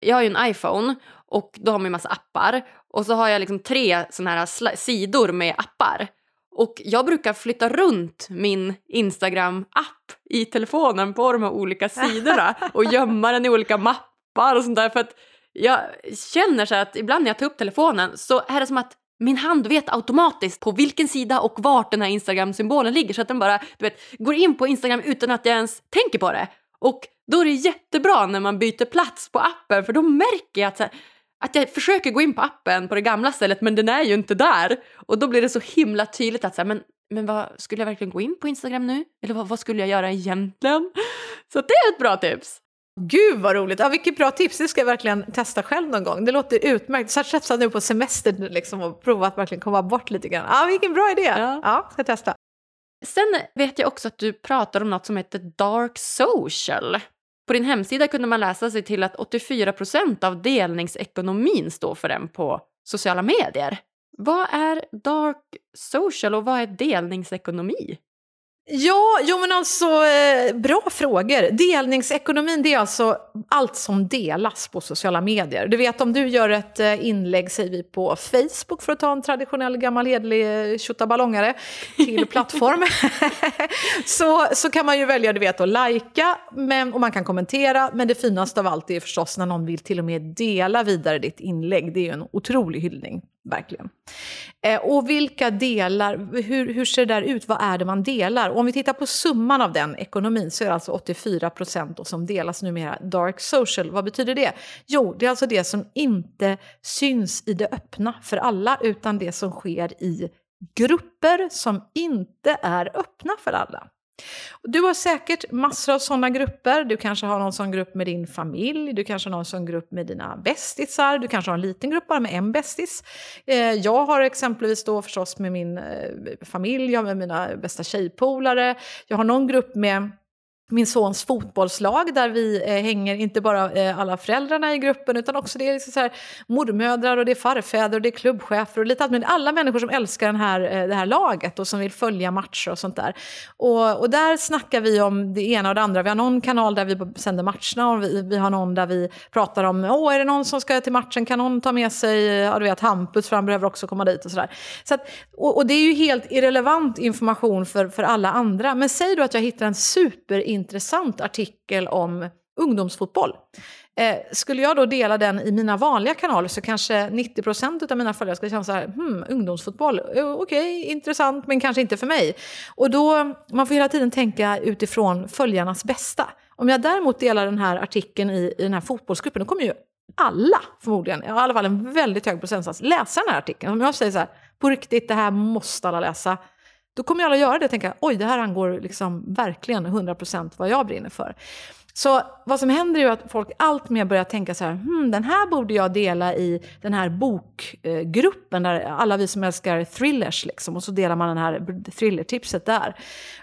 jag har ju en iPhone och då har man ju massa appar. Och så har jag liksom tre såna här sidor med appar. Och jag brukar flytta runt min Instagram-app i telefonen på de här olika sidorna <laughs> och gömma den i olika mappar och sånt där. För att jag känner så att ibland när jag tar upp telefonen så är det som att min hand vet automatiskt på vilken sida och vart den här Instagram-symbolen ligger så att den bara du vet, går in på Instagram utan att jag ens tänker på det. Och då är det jättebra när man byter plats på appen för då märker jag att, här, att jag försöker gå in på appen på det gamla stället men den är ju inte där. Och då blir det så himla tydligt att så här, men, men vad, skulle jag verkligen gå in på Instagram nu? Eller vad, vad skulle jag göra egentligen? Så det är ett bra tips. Gud vad roligt! Ja, vilket bra tips, det ska jag verkligen testa själv någon gång. Det låter utmärkt. Särskilt nu på semester liksom, och prova att verkligen komma bort lite grann. Ja, vilken bra idé! Ja, ja ska testa. Sen vet jag också att du pratar om något som heter dark social. På din hemsida kunde man läsa sig till att 84% av delningsekonomin står för den på sociala medier. Vad är dark social och vad är delningsekonomi? Ja, jo men alltså eh, bra frågor. Delningsekonomin det är alltså allt som delas på sociala medier. Du vet om du gör ett eh, inlägg, säger vi på Facebook för att ta en traditionell gammal hederlig eh, tjottaballongare till plattform. <laughs> så, så kan man ju välja du vet, att lajka men, och man kan kommentera. Men det finaste av allt är förstås när någon vill till och med dela vidare ditt inlägg. Det är ju en otrolig hyllning verkligen. Eh, och vilka delar, hur, hur ser det där ut, vad är det man delar? Och om vi tittar på summan av den ekonomin så är det alltså 84 procent som delas numera dark social. Vad betyder det? Jo, det är alltså det som inte syns i det öppna för alla utan det som sker i grupper som inte är öppna för alla. Du har säkert massor av sådana grupper. Du kanske har någon sån grupp med din familj, du kanske har någon sån grupp med dina bästisar, du kanske har en liten grupp bara med en bästis. Eh, jag har exempelvis då förstås med min eh, familj, jag har med mina bästa tjejpolare, jag har någon grupp med min sons fotbollslag där vi eh, hänger inte bara eh, alla föräldrarna i gruppen utan också det är liksom så här, mormödrar och det är farfäder och det är klubbchefer och lite allt Alla människor som älskar den här, eh, det här laget och som vill följa matcher och sånt där. Och, och där snackar vi om det ena och det andra. Vi har någon kanal där vi sänder matcherna och vi, vi har någon där vi pratar om, åh är det någon som ska till matchen, kan någon ta med sig, eh, ja du vet Hampus för han behöver också komma dit och sådär. Så att, och, och det är ju helt irrelevant information för, för alla andra. Men säg då att jag hittar en super intressant artikel om ungdomsfotboll. Eh, skulle jag då dela den i mina vanliga kanaler så kanske 90% av mina följare skulle känna så här, hmm, ungdomsfotboll, eh, okej, okay, intressant men kanske inte för mig. Och då, man får hela tiden tänka utifrån följarnas bästa. Om jag däremot delar den här artikeln i, i den här fotbollsgruppen, då kommer ju alla förmodligen, i alla fall en väldigt hög procentsats, läsa den här artikeln. Om jag säger så här, på riktigt, det här måste alla läsa. Då kommer alla göra det och tänka, oj, det här angår liksom verkligen 100% vad jag brinner för. Så vad som händer är att folk alltmer börjar tänka så här, hmm, den här borde jag dela i den här bokgruppen, där alla vi som älskar thrillers, liksom, och så delar man det här thrillertipset där.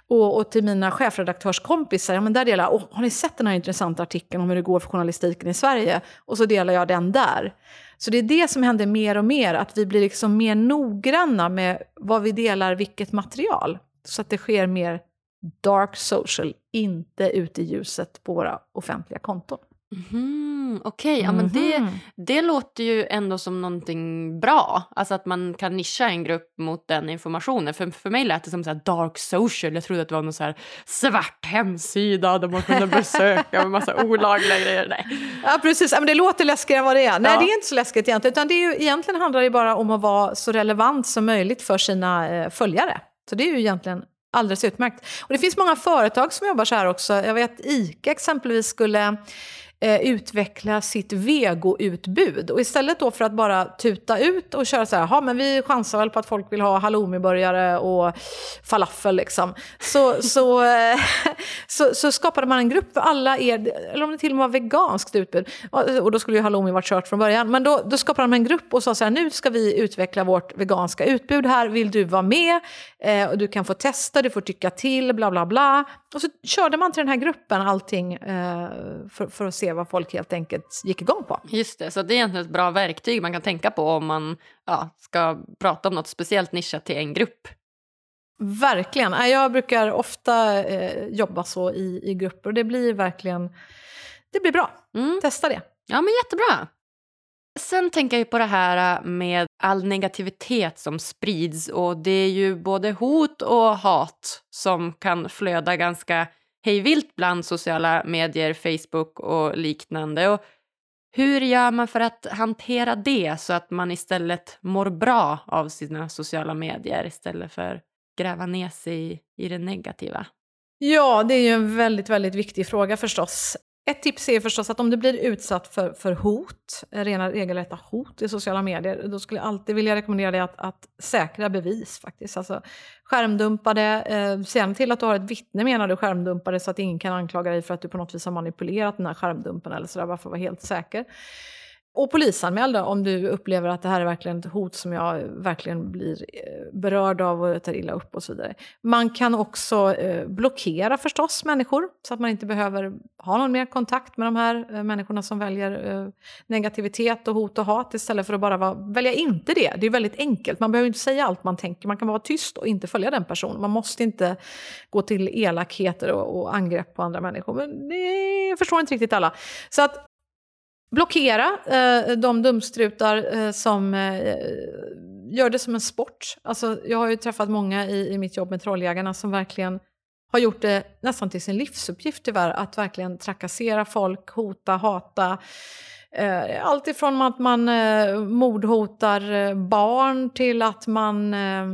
Och, och till mina chefredaktörskompisar, ja men där delar jag, oh, har ni sett den här intressanta artikeln om hur det går för journalistiken i Sverige? Och så delar jag den där. Så det är det som händer mer och mer, att vi blir liksom mer noggranna med vad vi delar, vilket material. Så att det sker mer dark social, inte ute i ljuset på våra offentliga konton. Mm, Okej, okay. ja, men det, mhm. det låter ju ändå som någonting bra. Alltså att man kan nischa en grupp mot den informationen. För, för mig lät det som så dark social. Jag trodde att det var någon så svart hemsida där man kunde besöka med massa olagliga grejer. Nej. Ja, precis. men det låter läskigare än vad det är. Nej, ja. det är inte så läskigt egentligen. Utan det är ju, egentligen handlar det bara om att vara så relevant som möjligt för sina eh, följare. Så det är ju egentligen alldeles utmärkt. Och det finns många företag som jobbar så här också. Jag vet ICA exempelvis skulle eh, utveckla sitt vegoutbud. Och istället då för att bara tuta ut och köra så här, men vi chansar väl på att folk vill ha halloumiburgare och falafel liksom. Så, så, <laughs> så, så, skapade man en grupp för alla er, eller om det till och med var veganskt utbud. Och då skulle ju halloumi varit kört från början. Men då, då skapade man en grupp och sa så här, nu ska vi utveckla vårt veganska utbud här, vill du vara med? Eh, och du kan få testa, du får tycka till, bla bla bla. Och så körde man till den här gruppen allting eh, för, för att se vad folk helt enkelt gick igång på. Just det, så det är egentligen ett bra verktyg man kan tänka på om man ja, ska prata om något speciellt nischat till en grupp. Verkligen. Jag brukar ofta eh, jobba så i, i grupper och det blir verkligen det blir bra. Mm. Testa det. Ja, men jättebra. Sen tänker jag på det här äh, med all negativitet som sprids och det är ju både hot och hat som kan flöda ganska hejvilt bland sociala medier, Facebook och liknande. Och hur gör man för att hantera det så att man istället mår bra av sina sociala medier istället för att gräva ner sig i, i det negativa? Ja, det är ju en väldigt, väldigt viktig fråga förstås. Ett tips är förstås att om du blir utsatt för, för hot, eh, rena regelrätta hot i sociala medier, då skulle jag alltid vilja rekommendera dig att, att säkra bevis faktiskt. Alltså skärmdumpa det, eh, se till att du har ett vittne menar du skärmdumpar det så att ingen kan anklaga dig för att du på något vis har manipulerat den här skärmdumpen eller sådär, bara för att vara helt säker och polisanmäl om du upplever att det här är verkligen ett hot som jag verkligen blir eh, berörd av och tar illa upp och så vidare. Man kan också eh, blockera förstås människor så att man inte behöver ha någon mer kontakt med de här eh, människorna som väljer negativitet och hot och hat istället för att bara vara, välja inte det. Det är väldigt enkelt, man behöver inte säga allt man tänker, man kan vara tyst och inte följa den personen. Man måste inte gå till elakheter och, och angrepp på andra människor. Men det förstår inte riktigt alla. Så att blockera eh, de dumstrutar eh, som eh, gör det som en sport. Alltså, jag har ju träffat många i, i mitt jobb med Trolljägarna som verkligen har gjort det nästan till sin livsuppgift tyvärr, att verkligen trakassera folk, hota, hata. Eh, allt ifrån att man eh, mordhotar eh, barn till att man eh,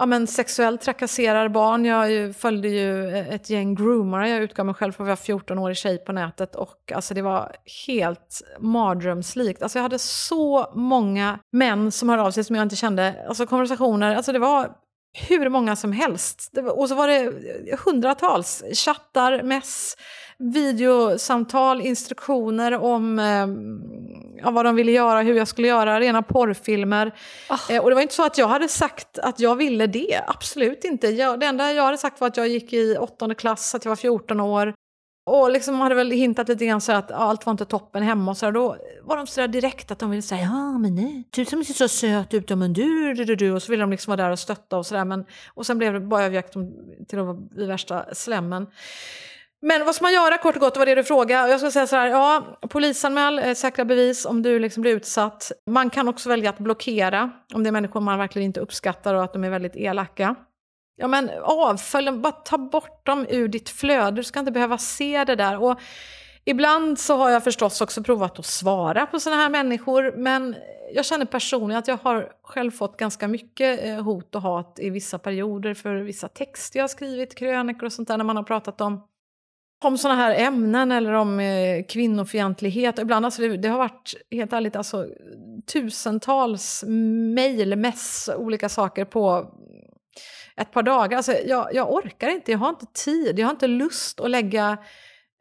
ja, men sexuellt trakasserar barn. Jag ju, följde ju eh, ett gäng groomare. Jag utgav mig själv för att vara 14-årig tjej på nätet. Och alltså, det var helt mardrömslikt. Alltså, jag hade så många män som hörde av sig som jag inte kände. Alltså konversationer. Alltså, det var hur många som helst. Och så var det hundratals chattar, mess, videosamtal, instruktioner om eh, vad de ville göra, hur jag skulle göra, rena porrfilmer. Oh. Eh, och det var inte så att jag hade sagt att jag ville det, absolut inte. Jag, det enda jag hade sagt var att jag gick i åttonde klass, att jag var 14 år. Och liksom hade väl hintat lite grann så att allt var inte toppen hemma och så där. Då var de så där direkt att de ville säga ja men nej, du som ser så söt ut, men du, du, du, du. Och så ville de liksom vara där och stötta och sådär. Men, och sen blev det bara överjakt till att vara i värsta slämmen. Men vad ska man göra kort och gott? Det var det du frågade. Jag ska säga så här, ja, polisanmäl, eh, säkra bevis om du liksom blir utsatt. Man kan också välja att blockera om det är människor man verkligen inte uppskattar och att de är väldigt elaka. Ja men avfölj bara ta bort dem ur ditt flöde. Du ska inte behöva se det där. Och ibland så har jag förstås också provat att svara på sådana här människor. Men jag känner personligen att jag har själv fått ganska mycket eh, hot och hat i vissa perioder för vissa texter jag har skrivit, krönikor och sånt där när man har pratat om om sådana här ämnen eller om eh, kvinnofientlighet. Ibland, alltså det, det, har varit helt ärligt alltså, tusentals mejl, mess, olika saker på ett par dagar. Alltså, jag, jag orkar inte, jag har inte tid, jag har inte lust att lägga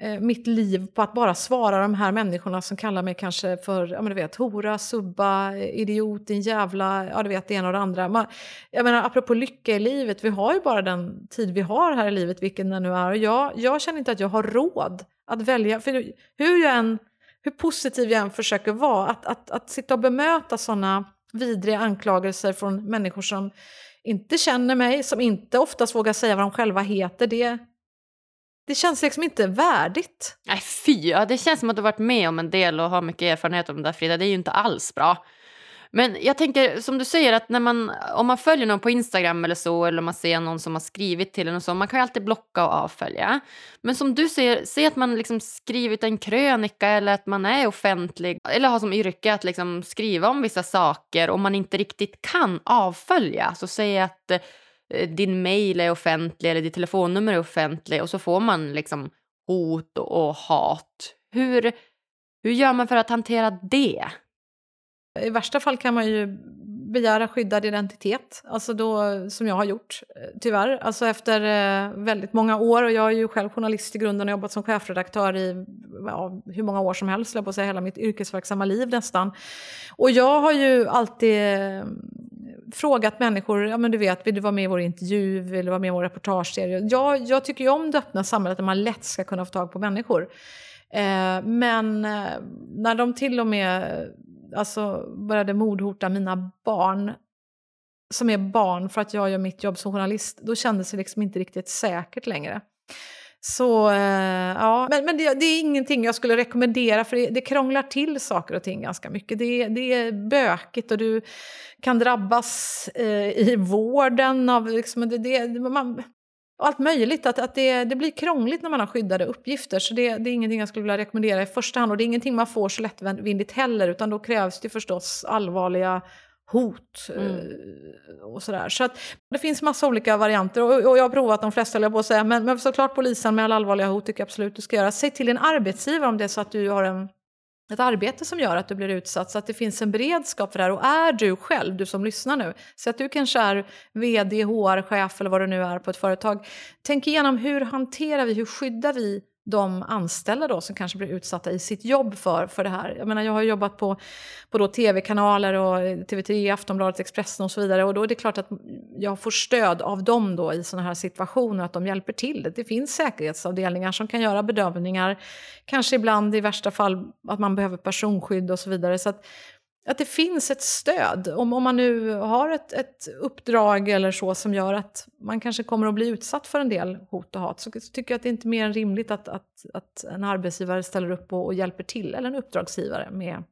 eh, mitt liv på att bara svara de här människorna som kallar mig kanske för ja, men du vet, hora, subba, idiot, din jävla, ja du vet det ena och det andra. Man, jag menar apropå lycka i livet, vi har ju bara den tid vi har här i livet, vilken den nu är. Och jag, jag känner inte att jag har råd att välja, för hur, jag än, hur positiv jag än försöker vara, att, att, att sitta och bemöta sådana vidriga anklagelser från människor som inte känner mig, som inte oftast vågar säga vad de själva heter, det, det känns liksom inte värdigt. Nej fy, ja, det känns som att du varit med om en del och har mycket erfarenhet om det där Frida. Det är ju inte alls bra. Men jag tänker som du säger att när man, om man följer någon på Instagram eller så eller om man ser någon som har skrivit till en och så, man kan ju alltid blocka och avfölja. Men som du säger, säg att man liksom skrivit en krönika eller att man är offentlig eller har som yrke att liksom skriva om vissa saker och man inte riktigt kan avfölja. Så säg att eh, din mail är offentlig eller ditt telefonnummer är offentlig och så får man liksom hot och hat. Hur, hur gör man för att hantera det? I värsta fall kan man ju begära skyddad identitet, alltså då, som jag har gjort eh, tyvärr. Alltså efter eh, väldigt många år, och jag är ju själv journalist i grunden och jobbat som chefredaktör i ja, hur många år som helst, jag på att säga hela mitt yrkesverksamma liv nästan. Och jag har ju alltid eh, frågat människor, ja men du vet, vill du vara med i vår intervju, vill du vara med i vår reportageserie? Jag, jag tycker ju om det öppna samhället där man lätt ska kunna få tag på människor. Eh, men eh, när de till och med alltså, började mordhota mina barn, som är barn för att jag gör mitt jobb som journalist, då kändes det liksom inte riktigt säkert längre. Så eh, ja, men, men det, det, är ingenting jag skulle rekommendera för det, det krånglar till saker och ting ganska mycket. Det, det är bökigt och du kan drabbas eh, i vården av liksom, det, det, man, allt möjligt. Att, att det, det blir krångligt när man har skyddade uppgifter. Så det, det är ingenting jag skulle vilja rekommendera i första hand. Och det är ingenting man får så lättvindigt heller. Utan då krävs det förstås allvarliga hot mm. Eh, och sådär. Så att det finns massa olika varianter och, och jag har provat de flesta, jag på att säga. Men, men såklart polisen med allvarliga hot tycker jag absolut du ska göra. Säg till din arbetsgivare om det är så att du har en ett arbete som gör att du blir utsatt så att det finns en beredskap för det här. Och är du själv, du som lyssnar nu, så att du kanske är vd, HR-chef eller vad du nu är på ett företag. Tänk igenom hur hanterar vi, hur skyddar vi de anställda då som kanske blir utsatta i sitt jobb för, för det här. Jag menar, jag har jobbat på, på då tv-kanaler och TV3, Aftonbladet, Expressen och så vidare och då är det klart att jag får stöd av dem då i sådana här situationer, att de hjälper till. Det finns säkerhetsavdelningar som kan göra bedömningar, kanske ibland i värsta fall att man behöver personskydd och så vidare. Så att, att det finns ett stöd. Om, om man nu har ett, ett uppdrag eller så som gör att man kanske kommer att bli utsatt för en del hot och hat så, så tycker jag att det är inte är mer än rimligt att, att, att en arbetsgivare ställer upp och, och hjälper till, eller en uppdragsgivare med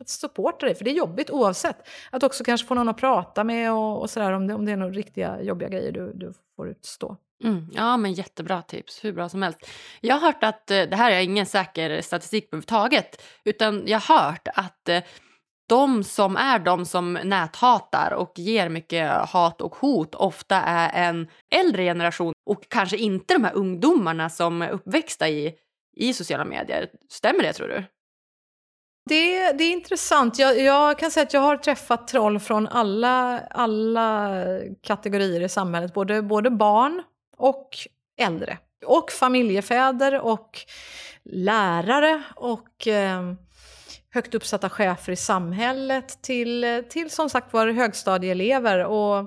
att supporta dig, för det är jobbigt oavsett. Att också kanske få någon att prata med och, och sådär om det, om det är några riktiga jobbiga grejer du, du får utstå. Mm, ja, men jättebra tips. Hur bra som helst. Jag har hört att, eh, det här är ingen säker statistik överhuvudtaget, utan jag har hört att eh, de som är de som näthatar och ger mycket hat och hot ofta är en äldre generation och kanske inte de här ungdomarna som är uppväxta i, i sociala medier. Stämmer det tror du? Det, det är intressant. Jag, jag, kan säga att jag har träffat troll från alla, alla kategorier i samhället. Både, både barn och äldre. Och familjefäder och lärare och eh, högt uppsatta chefer i samhället till, till som sagt var högstadieelever. Och,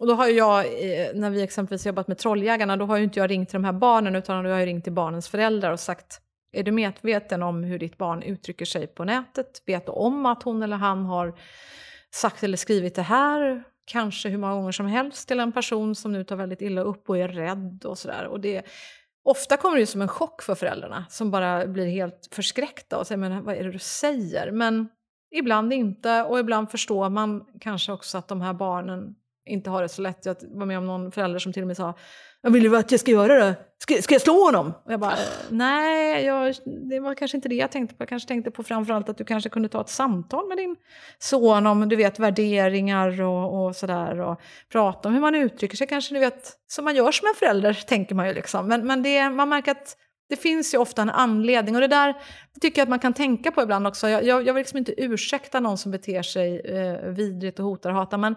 och då har jag, eh, när vi exempelvis jobbat med Trolljägarna, då har ju inte jag ringt till de här barnen utan då har jag ringt till barnens föräldrar och sagt är du medveten om hur ditt barn uttrycker sig på nätet? Vet du om att hon eller han har sagt eller skrivit det här? Kanske hur många gånger som helst till en person som nu tar väldigt illa upp och är rädd och sådär. Och det, ofta kommer det som en chock för föräldrarna som bara blir helt förskräckta och säger men vad är det du säger? Men ibland inte och ibland förstår man kanske också att de här barnen inte har det så lätt. Jag var med om någon förälder som till och med sa jag vill ju att jag ska göra det. Ska, ska jag slå honom? Och jag bara, eh, nej, jag, det var kanske inte det jag tänkte på. Jag kanske tänkte på framförallt att du kanske kunde ta ett samtal med din son om du vet värderingar och, och sådär. Och prata om hur man uttrycker sig, kanske du vet, som man gör som en förälder, tänker man ju liksom. Men, men det, man märker att det finns ju ofta en anledning och det där det tycker jag att man kan tänka på ibland också. Jag, jag, jag vill liksom inte ursäkta någon som beter sig eh, vidrigt och hotar och hatar, men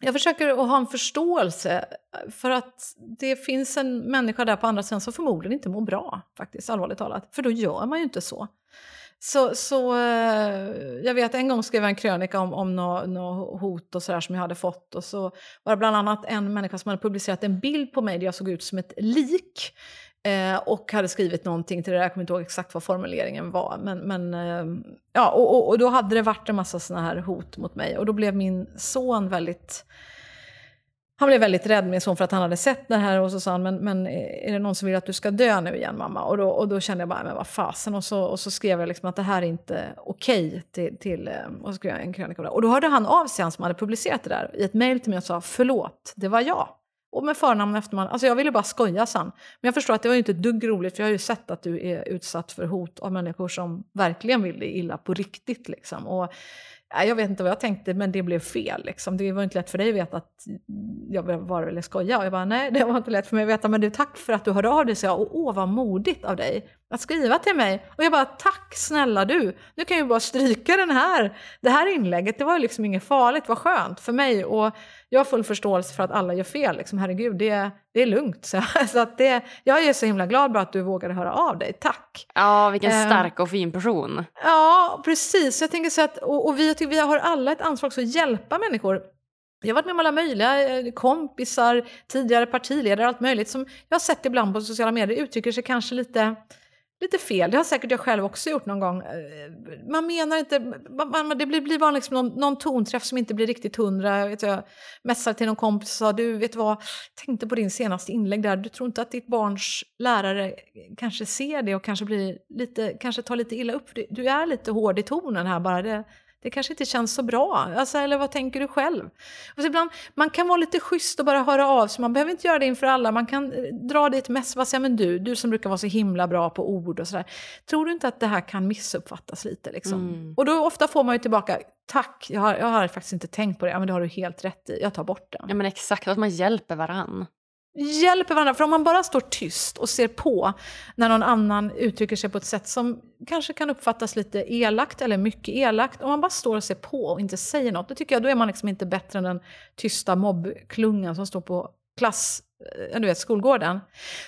jag försöker att ha en förståelse eh, för att det finns en människa där på andra sidan som förmodligen inte mår bra, faktiskt, allvarligt talat. För då gör man ju inte så. Så, så eh, jag vet en gång skrev jag en krönika om, om något nå hot och sådär som jag hade fått och så var det bland annat en människa som hade publicerat en bild på mig där jag såg ut som ett lik. Eh, och hade skrivit någonting till det där, jag kommer inte ihåg exakt vad formuleringen var. Men, men eh, ja, och, och, och, då hade det varit en massa såna här hot mot mig. Och då blev min son väldigt... Han blev väldigt rädd, min son, för att han hade sett det här. Och så sa han, men, men är det någon som vill att du ska dö nu igen mamma? Och då, och då kände jag bara, men vad fasen. Och så, och så skrev jag liksom att det här är inte okej. Okay till, till, eh, och så skrev jag en krönika Och då hörde han av sig, han som hade publicerat det där, i ett mejl till mig och sa, förlåt, det var jag. Och med förnamn och efternamn. Alltså jag ville bara skoja sen. Men jag förstår att det var inte ett dugg roligt för jag har ju sett att du är utsatt för hot av människor som verkligen vill dig illa på riktigt. Liksom. Och jag vet inte vad jag tänkte, men det blev fel. Liksom. Det var inte lätt för dig att veta att jag bara ville skoja. Och jag bara, nej, det var inte lätt för mig att veta, men du, tack för att du hörde av dig, så jag. Och åh, vad modigt av dig att skriva till mig. Och jag bara, tack snälla du. Nu kan jag bara stryka den här, det här inlägget. Det var ju liksom inget farligt, vad skönt för mig. Och jag har full förståelse för att alla gör fel. Liksom, herregud, det, det är lugnt. <laughs> Så, så att det, jag är så himla glad bara att du vågade höra av dig. Tack! Ja, vilken ehm. stark och fin person. Ja, precis. Jag tänker så att, och, och vi, vi har alla ett ansvar också att hjälpa människor jag har varit med om alla möjliga eh, kompisar, tidigare partiledare, allt möjligt som jag har sett ibland på sociala medier uttrycker sig kanske lite lite fel. Det har säkert jag själv också gjort någon gång. Eh, man menar inte... Man, det blir, blir bara liksom någon, någon tonträff som inte blir riktigt hundra. Vet jag messade till någon kompis och sa du, vet vad, tänkte på din senaste inlägg där. Du tror inte att ditt barns lärare kanske ser det och kanske, blir lite, kanske tar lite illa upp? Du är lite hård i tonen här bara. Det, det kanske inte känns så bra. Alltså, eller vad tänker du själv? Och ibland, man kan vara lite schysst och bara höra av sig. Man behöver inte göra det inför alla. Man kan eh, dra dit mest. Vad säger men du, du som brukar vara så himla bra på ord och sådär. Tror du inte att det här kan missuppfattas lite? Liksom? Mm. Och då ofta får man ju tillbaka, tack, jag har, jag har faktiskt inte tänkt på det. Ja, men det har du helt rätt i. Jag tar bort den. Ja men exakt, att man hjälper varann hjälper varandra. För om man bara står tyst och ser på när någon annan uttrycker sig på ett sätt som kanske kan uppfattas lite elakt eller mycket elakt. Om man bara står och ser på och inte säger något, då tycker jag då är man liksom inte bättre än den tysta mobbklungan som står på klass, eh, du vet, skolgården.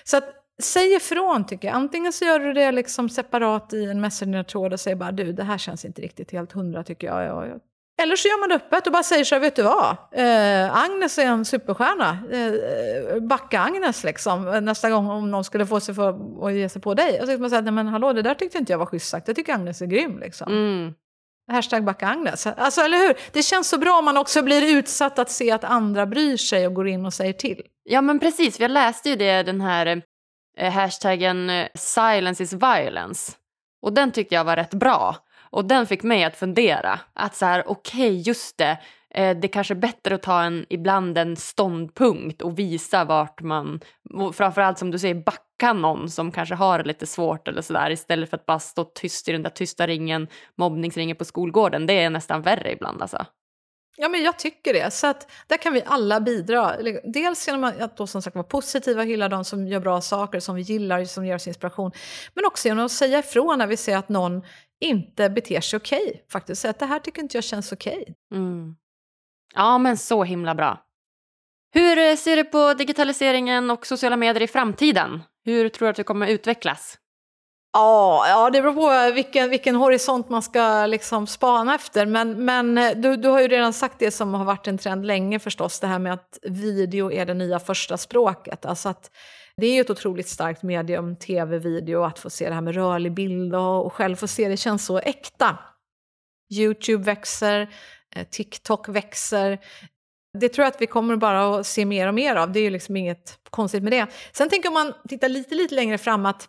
Så att säg ifrån tycker jag. Antingen så gör du det liksom separat i en messenger-tråd och säger bara du, det här känns inte riktigt helt hundra tycker jag. jag, jag. Eller så gör man det öppet och bara säger så här, vet du vad? Eh, Agnes är en superstjärna. Eh, backa Agnes liksom. Nästa gång om någon skulle få sig för att ge sig på dig. Och så man säga, nej men hallå, det där tyckte inte jag var schysst sagt. Jag tycker Agnes är grym liksom. Mm. Hashtag backa Agnes. Alltså, eller hur? Det känns så bra om man också blir utsatt att se att andra bryr sig och går in och säger till. Ja men precis, jag läste ju det, den här eh, hashtaggen eh, silence is violence. Och den tyckte jag var rätt bra. Och den fick mig att fundera. Att så här, okej, okay, just det. Eh, det kanske är bättre att ta en, ibland en ståndpunkt och visa vart man, framförallt som du säger, backa någon som kanske har det lite svårt eller sådär istället för att bara stå tyst i den där tysta ringen, mobbningsringen på skolgården. Det är nästan värre ibland alltså. Ja, men jag tycker det. Så att där kan vi alla bidra. Dels genom att då som sagt vara positiva, hylla de som gör bra saker, som vi gillar, som ger oss inspiration. Men också genom att säga ifrån när vi ser att någon inte beter sig okej. Okay, faktiskt säga att det här tycker inte jag känns okej. Okay. Mm. Ja, men så himla bra. Hur eh, ser du på digitaliseringen och sociala medier i framtiden? Hur tror du att det kommer utvecklas? Ja, ja, det beror på vilken, vilken horisont man ska liksom spana efter. Men, men eh, du, du har ju redan sagt det som har varit en trend länge förstås, det här med att video är det nya första språket. Alltså att det är ju ett otroligt starkt medium, tv, video, att få se det här med rörlig bild och, och själv få se det känns så äkta. Youtube växer, eh, TikTok växer. Det tror jag att vi kommer bara att se mer och mer av, det är ju liksom inget konstigt med det. Sen tänker om man tittar lite, lite längre fram att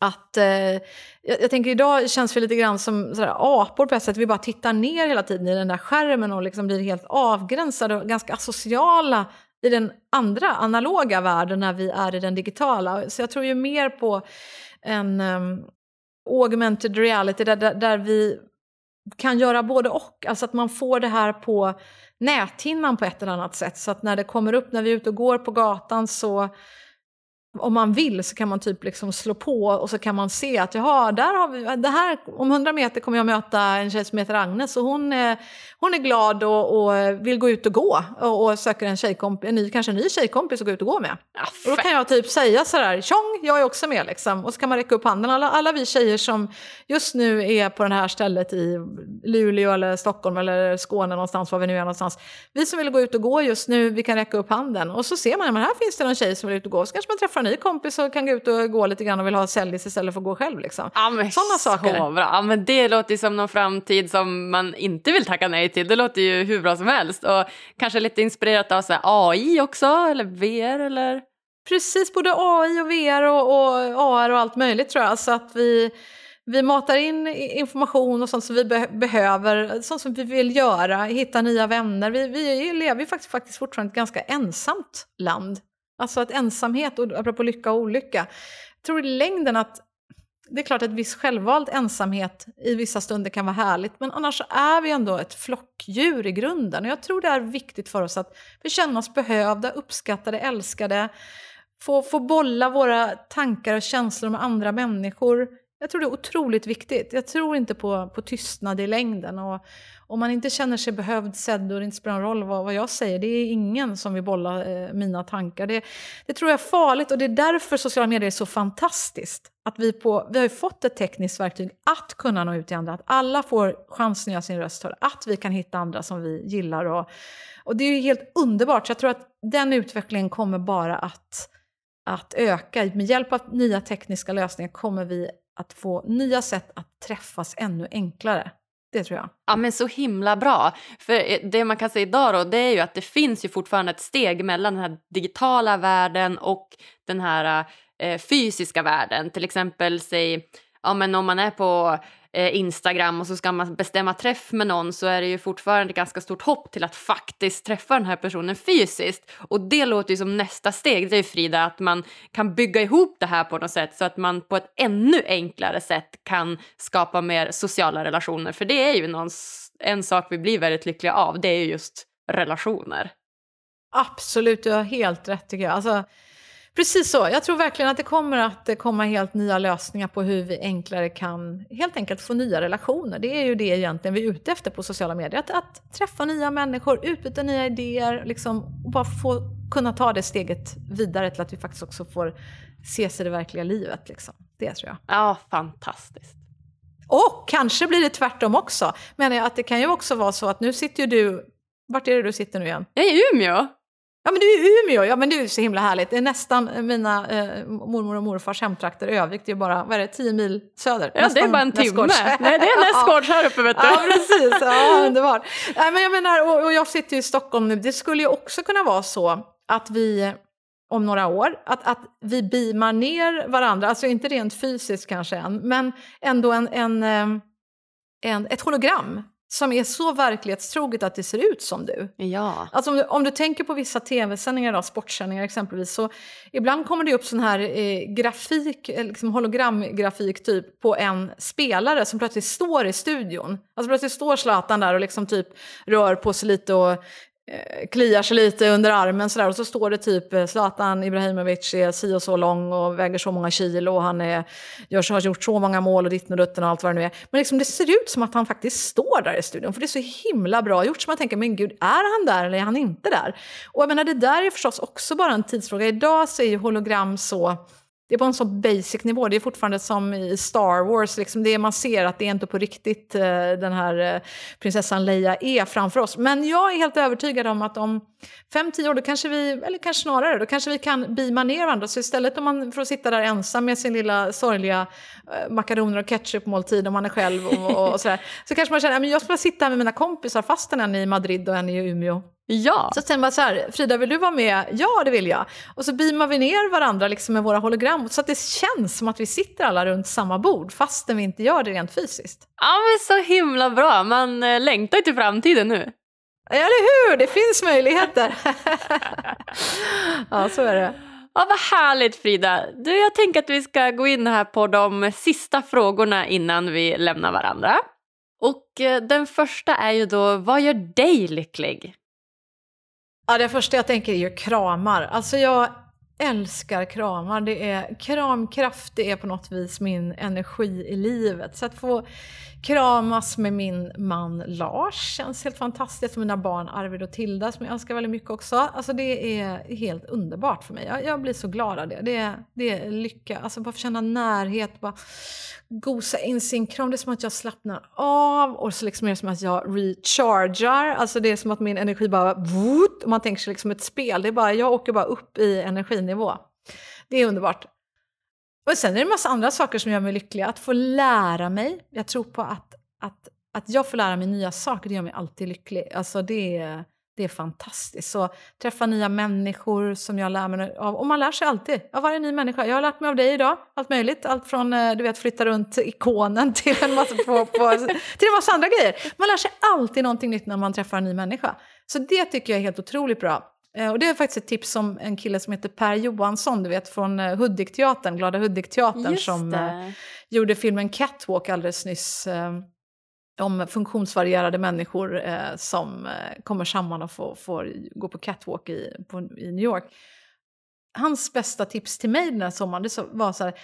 att, eh, jag, jag, tänker idag känns vi lite grann som sådär, apor på ett sätt. Vi bara tittar ner hela tiden i den där skärmen och liksom blir helt avgränsade och ganska asociala i den andra analoga världen när vi är i den digitala. Så jag tror ju mer på en um, augmented reality där, där, där, vi kan göra både och. Alltså att man får det här på näthinnan på ett eller annat sätt. Så att när det kommer upp, när vi är ute och går på gatan så om man vill så kan man typ liksom slå på och så kan man se att jaha, där har vi, det här, om 100 meter kommer jag möta en tjej som heter Agnes och hon, är, hon är glad och, och vill gå ut och gå och, och söker en, tjejkomp, en ny, kanske en ny tjejkompis att gå ut och gå med. Ja, och då kan jag typ säga sådär, tjong, jag är också med liksom. Och så kan man räcka upp handen, alla, alla vi tjejer som just nu är på det här stället i Luleå eller Stockholm eller Skåne någonstans, var vi nu är någonstans. Vi som vill gå ut och gå just nu, vi kan räcka upp handen. Och så ser man, men här finns det någon tjej som vill ut och gå, så kanske man träffar en ny kompis och kan gå ut och gå lite grann och vill ha säljis istället för att gå själv. Liksom. Ja, Sådana saker. Så bra. Ja, men det låter ju som någon framtid som man inte vill tacka nej till. Det låter ju hur bra som helst. Och kanske lite inspirerat av så AI också, eller VR eller? Precis, både AI och VR och, och AR och allt möjligt tror jag. Så att vi, vi matar in information och sånt som vi be behöver, sånt som vi vill göra, hitta nya vänner. Vi, vi lever ju faktiskt, faktiskt fortfarande i ett ganska ensamt land Alltså att ensamhet, och apropå lycka och olycka, jag tror i längden att det är klart att viss självvald ensamhet i vissa stunder kan vara härligt, men annars är vi ändå ett flockdjur i grunden. Och jag tror det är viktigt för oss att vi känner oss behövda, uppskattade, älskade, få, få bolla våra tankar och känslor med andra människor. Jag tror det är otroligt viktigt. Jag tror inte på, på tystnad i längden. Och om man inte känner sig behövd, sedd och det inte spelar någon roll vad, vad jag säger, det är ingen som vill bolla eh, mina tankar. Det, det tror jag är farligt och det är därför sociala medier är så fantastiskt. Att vi, på, vi har ju fått ett tekniskt verktyg att kunna nå ut till andra, att alla får chansen att göra sin röst hörd, att vi kan hitta andra som vi gillar. Och, och det är ju helt underbart, så jag tror att den utvecklingen kommer bara att, att öka. Med hjälp av nya tekniska lösningar kommer vi att få nya sätt att träffas ännu enklare. Det tror jag. Ja men så himla bra. För eh, det man kan säga idag då, det är ju att det finns ju fortfarande ett steg mellan den här digitala världen och den här eh, fysiska världen. Till exempel säg, ja men om man är på Eh, Instagram och så ska man bestämma träff med någon så är det ju fortfarande ganska stort hopp till att faktiskt träffa den här personen fysiskt. Och det låter ju som nästa steg, det är Frida, att man kan bygga ihop det här på något sätt så att man på ett ännu enklare sätt kan skapa mer sociala relationer. För det är ju någon, en sak vi blir väldigt lyckliga av, det är ju just relationer. Absolut, du har helt rätt tycker jag. Alltså, Precis så. Jag tror verkligen att det kommer att komma helt nya lösningar på hur vi enklare kan helt enkelt få nya relationer. Det är ju det egentligen vi är ute efter på sociala medier. Att, att träffa nya människor, utbyta nya idéer liksom, och bara få kunna ta det steget vidare till att vi faktiskt också får ses i det verkliga livet. Liksom. Det tror jag. Ja, fantastiskt. Och kanske blir det tvärtom också. Men att det kan ju också vara så att nu sitter ju du... Vart är det du sitter nu igen? Jag är i Umeå. Ja men du är i Umeå, ja men det är så himla härligt. Det är nästan mina eh, mormor och morfars hemtrakter. Övik, det är bara, vad är det, tio mil söder? Ja det är bara en timme. <laughs> Nej det är nästgårds här uppe vet du. Ja precis, ja underbart. Nej men jag menar, och, och jag sitter ju i Stockholm nu, det skulle ju också kunna vara så att vi om några år, att, att vi beamar ner varandra, alltså inte rent fysiskt kanske än, men ändå en, en, eh, en, ett hologram som är så verklighetstroget att det ser ut som du. Ja. Alltså om, du, om du tänker på vissa tv-sändningar, sportsändningar exempelvis, så ibland kommer det upp sån här eh, grafik, eh, liksom hologramgrafik typ, på en spelare som plötsligt står i studion. Alltså plötsligt står Zlatan där och liksom typ rör på sig lite och Eh, kliar sig lite under armen sådär, och så står det typ eh, Zlatan Ibrahimovic är si och så lång och väger så många kilo och han är, gör så, har gjort så många mål och ditten och dutten och allt vad det nu är. Men liksom, det ser ut som att han faktiskt står där i studion för det är så himla bra gjort så man tänker men gud är han där eller är han inte där? Och jag menar det där är förstås också bara en tidsfråga. Idag så är ju hologram så det är på en så basic nivå. Det är fortfarande som i Star Wars, liksom det man ser att det är inte på riktigt eh, den här eh, prinsessan Leia är framför oss. Men jag är helt övertygad om att om fem, tio år, då kanske vi, eller kanske snarare, då kanske vi kan beama ner varandra. Så istället om man får sitta där ensam med sin lilla sorgliga eh, makaroner och ketchupmåltid om man är själv och, och sådär, så kanske man känner att jag ska sitta här med mina kompisar fastän en är i Madrid och en är i Umeå. Ja. Så sen bara så här, Frida vill du vara med? Ja det vill jag. Och så beamar vi ner varandra liksom med våra hologram så att det känns som att vi sitter alla runt samma bord fastän vi inte gör det rent fysiskt. Ja men så himla bra, man eh, längtar ju till framtiden nu. Eller hur, det finns möjligheter. <laughs> ja så är det. Ja, vad härligt Frida. Du, jag tänker att vi ska gå in här på de sista frågorna innan vi lämnar varandra. Och eh, den första är ju då, vad gör dig lycklig? Ja, det första jag tänker är ju kramar. Alltså jag älskar kramar. Det är, kramkraft det är på något vis min energi i livet. Så att få kramas med min man Lars känns helt fantastiskt. Mina barn Arvid och Tilda som jag älskar väldigt mycket också. Alltså det är helt underbart för mig. Jag, jag blir så glad av det. Det är, det är lycka. Alltså bara få känna närhet, bara gosa in sin kram. Det är som att jag slappnar av och så liksom är det som att jag rechargar. Alltså det är som att min energi bara... Voot, man tänker sig liksom ett spel. Det är bara, jag åker bara upp i energinivå. Det är underbart. Och sen är det en massa andra saker som gör mig lycklig. Att få lära mig. Jag tror på att, att, att jag får lära mig nya saker, det gör mig alltid lycklig. Alltså det är, det är fantastiskt. Så träffa nya människor som jag lär mig av. Och man lär sig alltid av varje ny människa. Jag har lärt mig av dig idag, allt möjligt. Allt från eh, du vet, flytta runt ikonen <laughs> till en massa, på, på, till en massa andra grejer. Man lär sig alltid någonting nytt när man träffar en ny människa. Så det tycker jag är helt otroligt bra. Eh, och det är faktiskt ett tips som en kille som heter Per Johansson, du vet från eh, Hudikteatern, Glada Hudikteatern som eh, gjorde filmen Catwalk alldeles nyss. Eh, om funktionsvarierade människor eh, som eh, kommer samman och får, får gå på catwalk i, på, i New York. Hans bästa tips till mig den här sommaren det var så här,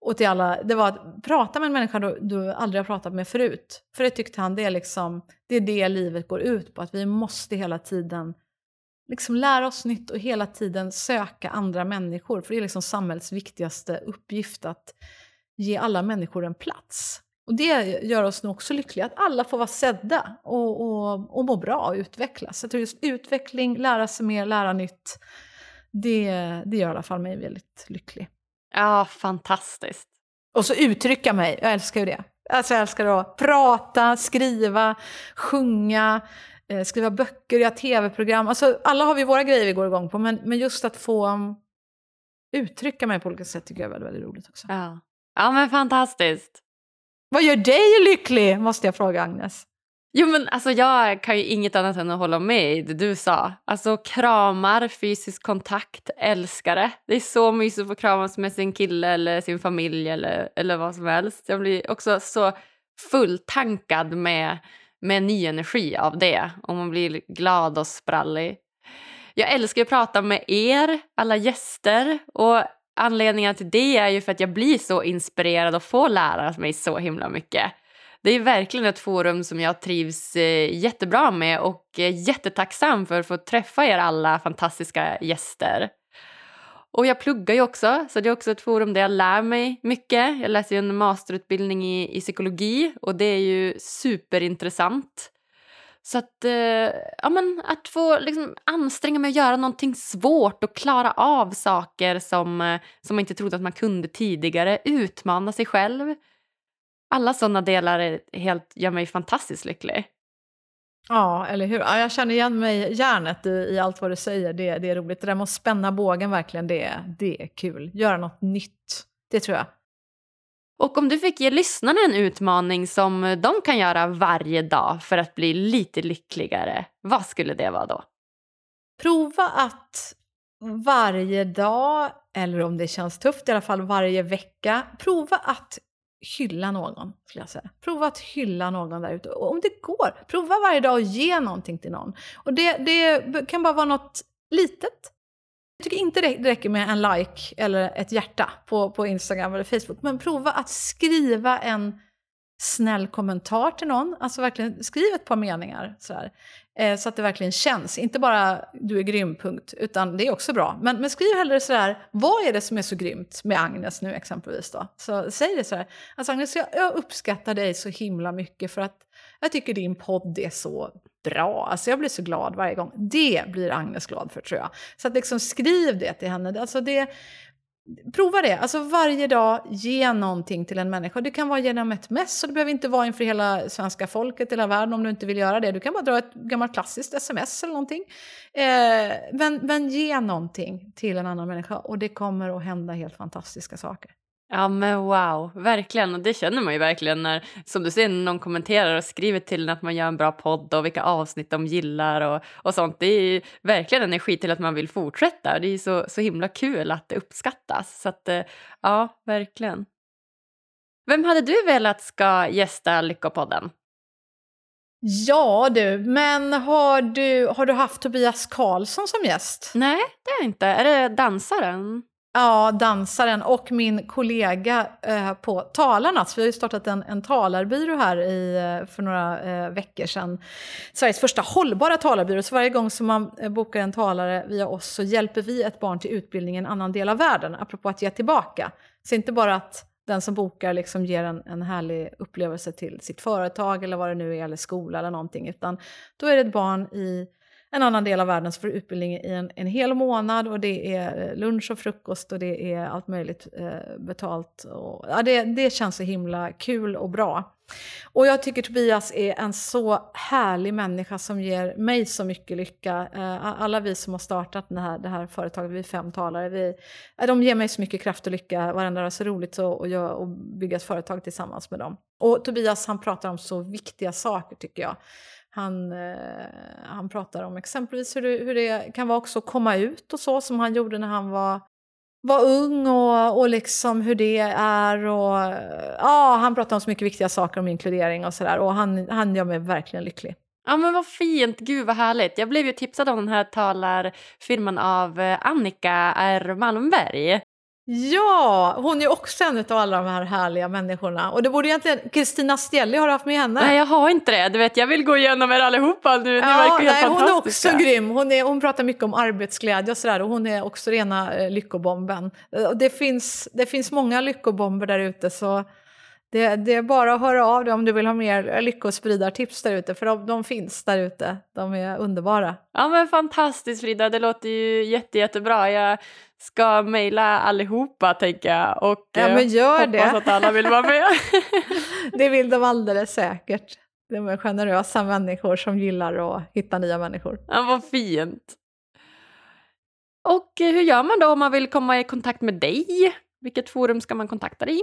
och till alla, det var att prata med en människa du, du aldrig har pratat med förut. För det tyckte han, det är, liksom, det är det livet går ut på, att vi måste hela tiden liksom lära oss nytt och hela tiden söka andra människor. För det är liksom samhällets viktigaste uppgift att ge alla människor en plats. Och det gör oss nog också lyckliga, att alla får vara sedda och, och, och må bra och utvecklas. Jag tror just utveckling, lära sig mer, lära nytt, det, det gör i alla fall mig väldigt lycklig. Ja, fantastiskt. Och så uttrycka mig, jag älskar ju det. Alltså jag älskar att prata, skriva, sjunga, skriva böcker, göra tv-program. Alltså, alla har vi våra grejer vi går igång på, men, men just att få um, uttrycka mig på olika sätt tycker jag är väldigt, väldigt roligt också. Ja. ja, men fantastiskt. Vad gör dig lycklig, måste jag fråga Agnes. Jo men alltså jag kan ju inget annat än att hålla med i det du sa. Alltså kramar, fysisk kontakt, älskare. Det är så mysigt att få kramas med sin kille eller sin familj eller, eller vad som helst. Jag blir också så fulltankad med med ny energi av det och man blir glad och sprallig. Jag älskar att prata med er, alla gäster och anledningen till det är ju för att jag blir så inspirerad och får lära mig så himla mycket. Det är verkligen ett forum som jag trivs eh, jättebra med och är jättetacksam för att få träffa er alla fantastiska gäster. Och jag pluggar ju också, så det är också ett forum där jag lär mig mycket. Jag läser ju en masterutbildning i, i psykologi och det är ju superintressant. Så att, eh, ja, men att få liksom, anstränga mig att göra någonting svårt och klara av saker som, eh, som man inte trodde att man kunde tidigare. Utmana sig själv. Alla sådana delar är helt, gör mig fantastiskt lycklig. Ja, eller hur? Ja, jag känner igen mig hjärnet i, i allt vad du säger. Det, det är roligt. Det där med att spänna bågen verkligen, det, det är kul. Göra något nytt. Det tror jag. Och om du fick ge lyssnarna en utmaning som de kan göra varje dag för att bli lite lyckligare, vad skulle det vara då? Prova att varje dag, eller om det känns tufft, i alla fall varje vecka, prova att hylla någon, skulle jag säga. Prova att hylla någon där ute. Om det går, prova varje dag att ge någonting till någon. Och det, det kan bara vara något litet. Jag tycker inte det räcker med en like eller ett hjärta på, på Instagram eller Facebook. Men prova att skriva en snäll kommentar till någon. Alltså verkligen skriv ett par meningar. Sådär. Eh, så att det verkligen känns. Inte bara du är grym, punkt. Utan det är också bra. Men, men skriv hellre sådär, vad är det som är så grymt med Agnes nu exempelvis då? Så säg det sådär. Alltså Agnes, jag, jag uppskattar dig så himla mycket för att jag tycker din podd är så bra. Alltså jag blir så glad varje gång. Det blir Agnes glad för tror jag. Så att liksom skriv det till henne. Alltså det, Prova det, alltså varje dag ge någonting till en människa. Det kan vara genom ett mess och det behöver inte vara inför hela svenska folket eller världen om du inte vill göra det. Du kan bara dra ett gammalt klassiskt sms eller någonting. Eh, men, men ge någonting till en annan människa och det kommer att hända helt fantastiska saker. Ja men wow, verkligen. Och det känner man ju verkligen när, som du säger, någon kommenterar och skriver till en att man gör en bra podd och vilka avsnitt de gillar och, och sånt. Det är ju verkligen energi till att man vill fortsätta. Det är ju så, så himla kul att det uppskattas. Så att, eh, ja, verkligen. Vem hade du velat ska gästa Lyckopodden? Ja du, men har du, har du haft Tobias Karlsson som gäst? Nej, det har jag inte. Är det dansaren? Ja, dansaren och min kollega eh, på Talarnas. Vi har ju startat en, en talarbyrå här i, eh, för några eh, veckor sedan. Sveriges första hållbara talarbyrå. Så varje gång som man eh, bokar en talare via oss så hjälper vi ett barn till utbildning i en annan del av världen. Apropå att ge tillbaka. Så inte bara att den som bokar liksom ger en, en härlig upplevelse till sitt företag eller vad det nu är, eller skola eller någonting. Utan då är det ett barn i en annan del av världen som får utbildning i en, en hel månad och det är eh, lunch och frukost och det är allt möjligt eh, betalt. Och, ja, det, det känns så himla kul och bra. Och jag tycker Tobias är en så härlig människa som ger mig så mycket lycka. Eh, alla vi som har startat det här, det här företaget, vi är fem talare, vi, eh, de ger mig så mycket kraft och lycka varenda dag. Så roligt att, att bygga ett företag tillsammans med dem. Och Tobias han pratar om så viktiga saker tycker jag. Han, eh, han pratar om exempelvis hur det, hur det kan vara också att komma ut och så som han gjorde när han var, var ung och, och liksom hur det är. Och, ja, han pratar om så mycket viktiga saker om inkludering och sådär och han, han gör mig verkligen lycklig. Ja men vad fint, gud vad härligt. Jag blev ju tipsad om den här talarfilmen av eh, Annika R Malmberg. Ja, hon är också en av alla de här härliga människorna. Och det borde egentligen, Kristina Stjelli, har du haft med henne? Nej, jag har inte det. Du vet, jag vill gå igenom er allihopa nu. Ni ja, verkar helt nej, Hon är också grym. Hon, är, hon pratar mycket om arbetsglädje och sådär. Och hon är också rena eh, lyckobomben. Det finns, det finns många lyckobomber där ute, så det, det, är bara att höra av dig om du vill ha mer lyckospridartips där ute, för de, de finns där ute. De är underbara. Ja men fantastiskt Frida, det låter ju jätte, jättebra. Jag ska mejla allihopa tänker jag och ja, men gör hoppas det. att alla vill vara med. <laughs> det vill de alldeles säkert. De är generösa människor som gillar att hitta nya människor. Ja, vad fint. Och hur gör man då om man vill komma i kontakt med dig? Vilket forum ska man kontakta dig i?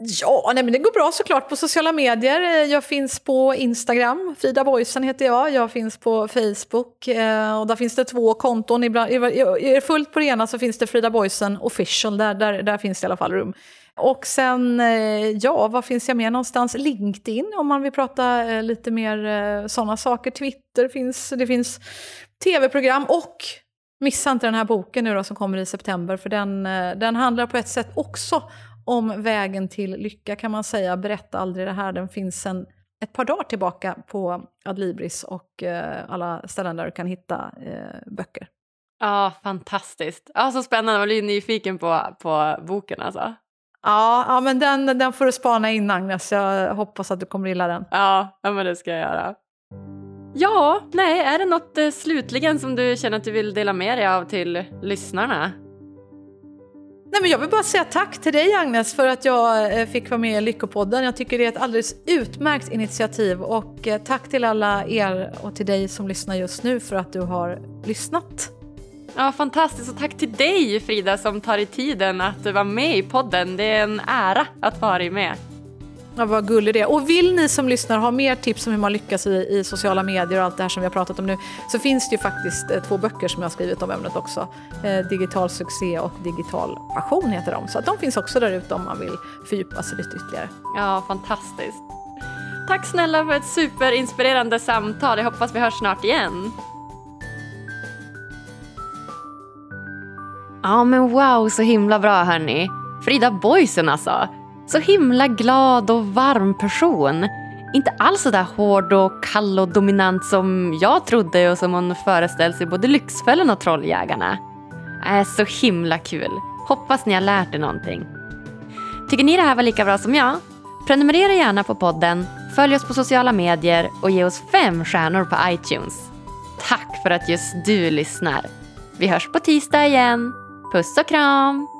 Ja, nej, men det går bra såklart på sociala medier. Eh, jag finns på Instagram, Frida Boysen heter jag. Jag finns på Facebook eh, och där finns det två konton. Ibland, är det fullt på det ena så finns det Frida Boysen official, där, där, där finns det i alla fall rum. Och sen, eh, ja, var finns jag mer någonstans? LinkedIn om man vill prata eh, lite mer eh, sådana saker. Twitter finns, det finns tv-program och Missa inte den här boken nu då som kommer i september för den, eh, den handlar på ett sätt också om vägen till lycka kan man säga. Berätta aldrig det här. Den finns sen ett par dagar tillbaka på Adlibris och eh, alla ställen där du kan hitta eh, böcker. Ja, fantastiskt. Ja, så spännande. Jag blir nyfiken på, på boken alltså. Ja, ja men den, den får du spana in Agnes. Jag hoppas att du kommer gilla den. Ja, ja men det ska jag göra. Ja, nej, är det något eh, slutligen som du känner att du vill dela med dig av till lyssnarna? Nej, men jag vill bara säga tack till dig Agnes för att jag eh, fick vara med i Lyckopodden. Jag tycker det är ett alldeles utmärkt initiativ och eh, tack till alla er och till dig som lyssnar just nu för att du har lyssnat. Ja, fantastiskt och tack till dig Frida som tar i tiden att vara med i podden. Det är en ära att vara med. Ja, vad gullig det Och vill ni som lyssnar ha mer tips om hur man lyckas i, i sociala medier och allt det här som vi har pratat om nu så finns det ju faktiskt eh, två böcker som jag har skrivit om ämnet också. Eh, digital succé och digital passion heter de. Så att de finns också där ute om man vill fördjupa sig lite ytterligare. Ja, fantastiskt. Tack snälla för ett superinspirerande samtal. Jag hoppas vi hörs snart igen. Ja men wow, så himla bra hörni. Frida Boysen alltså. Så himla glad och varm person. Inte alls så där hård och kall och dominant som jag trodde och som hon föreställde sig både Lyxfällan och Trolljägarna. Äh, så himla kul. Hoppas ni har lärt er någonting. Tycker ni det här var lika bra som jag? Prenumerera gärna på podden, följ oss på sociala medier och ge oss fem stjärnor på iTunes. Tack för att just du lyssnar. Vi hörs på tisdag igen. Puss och kram!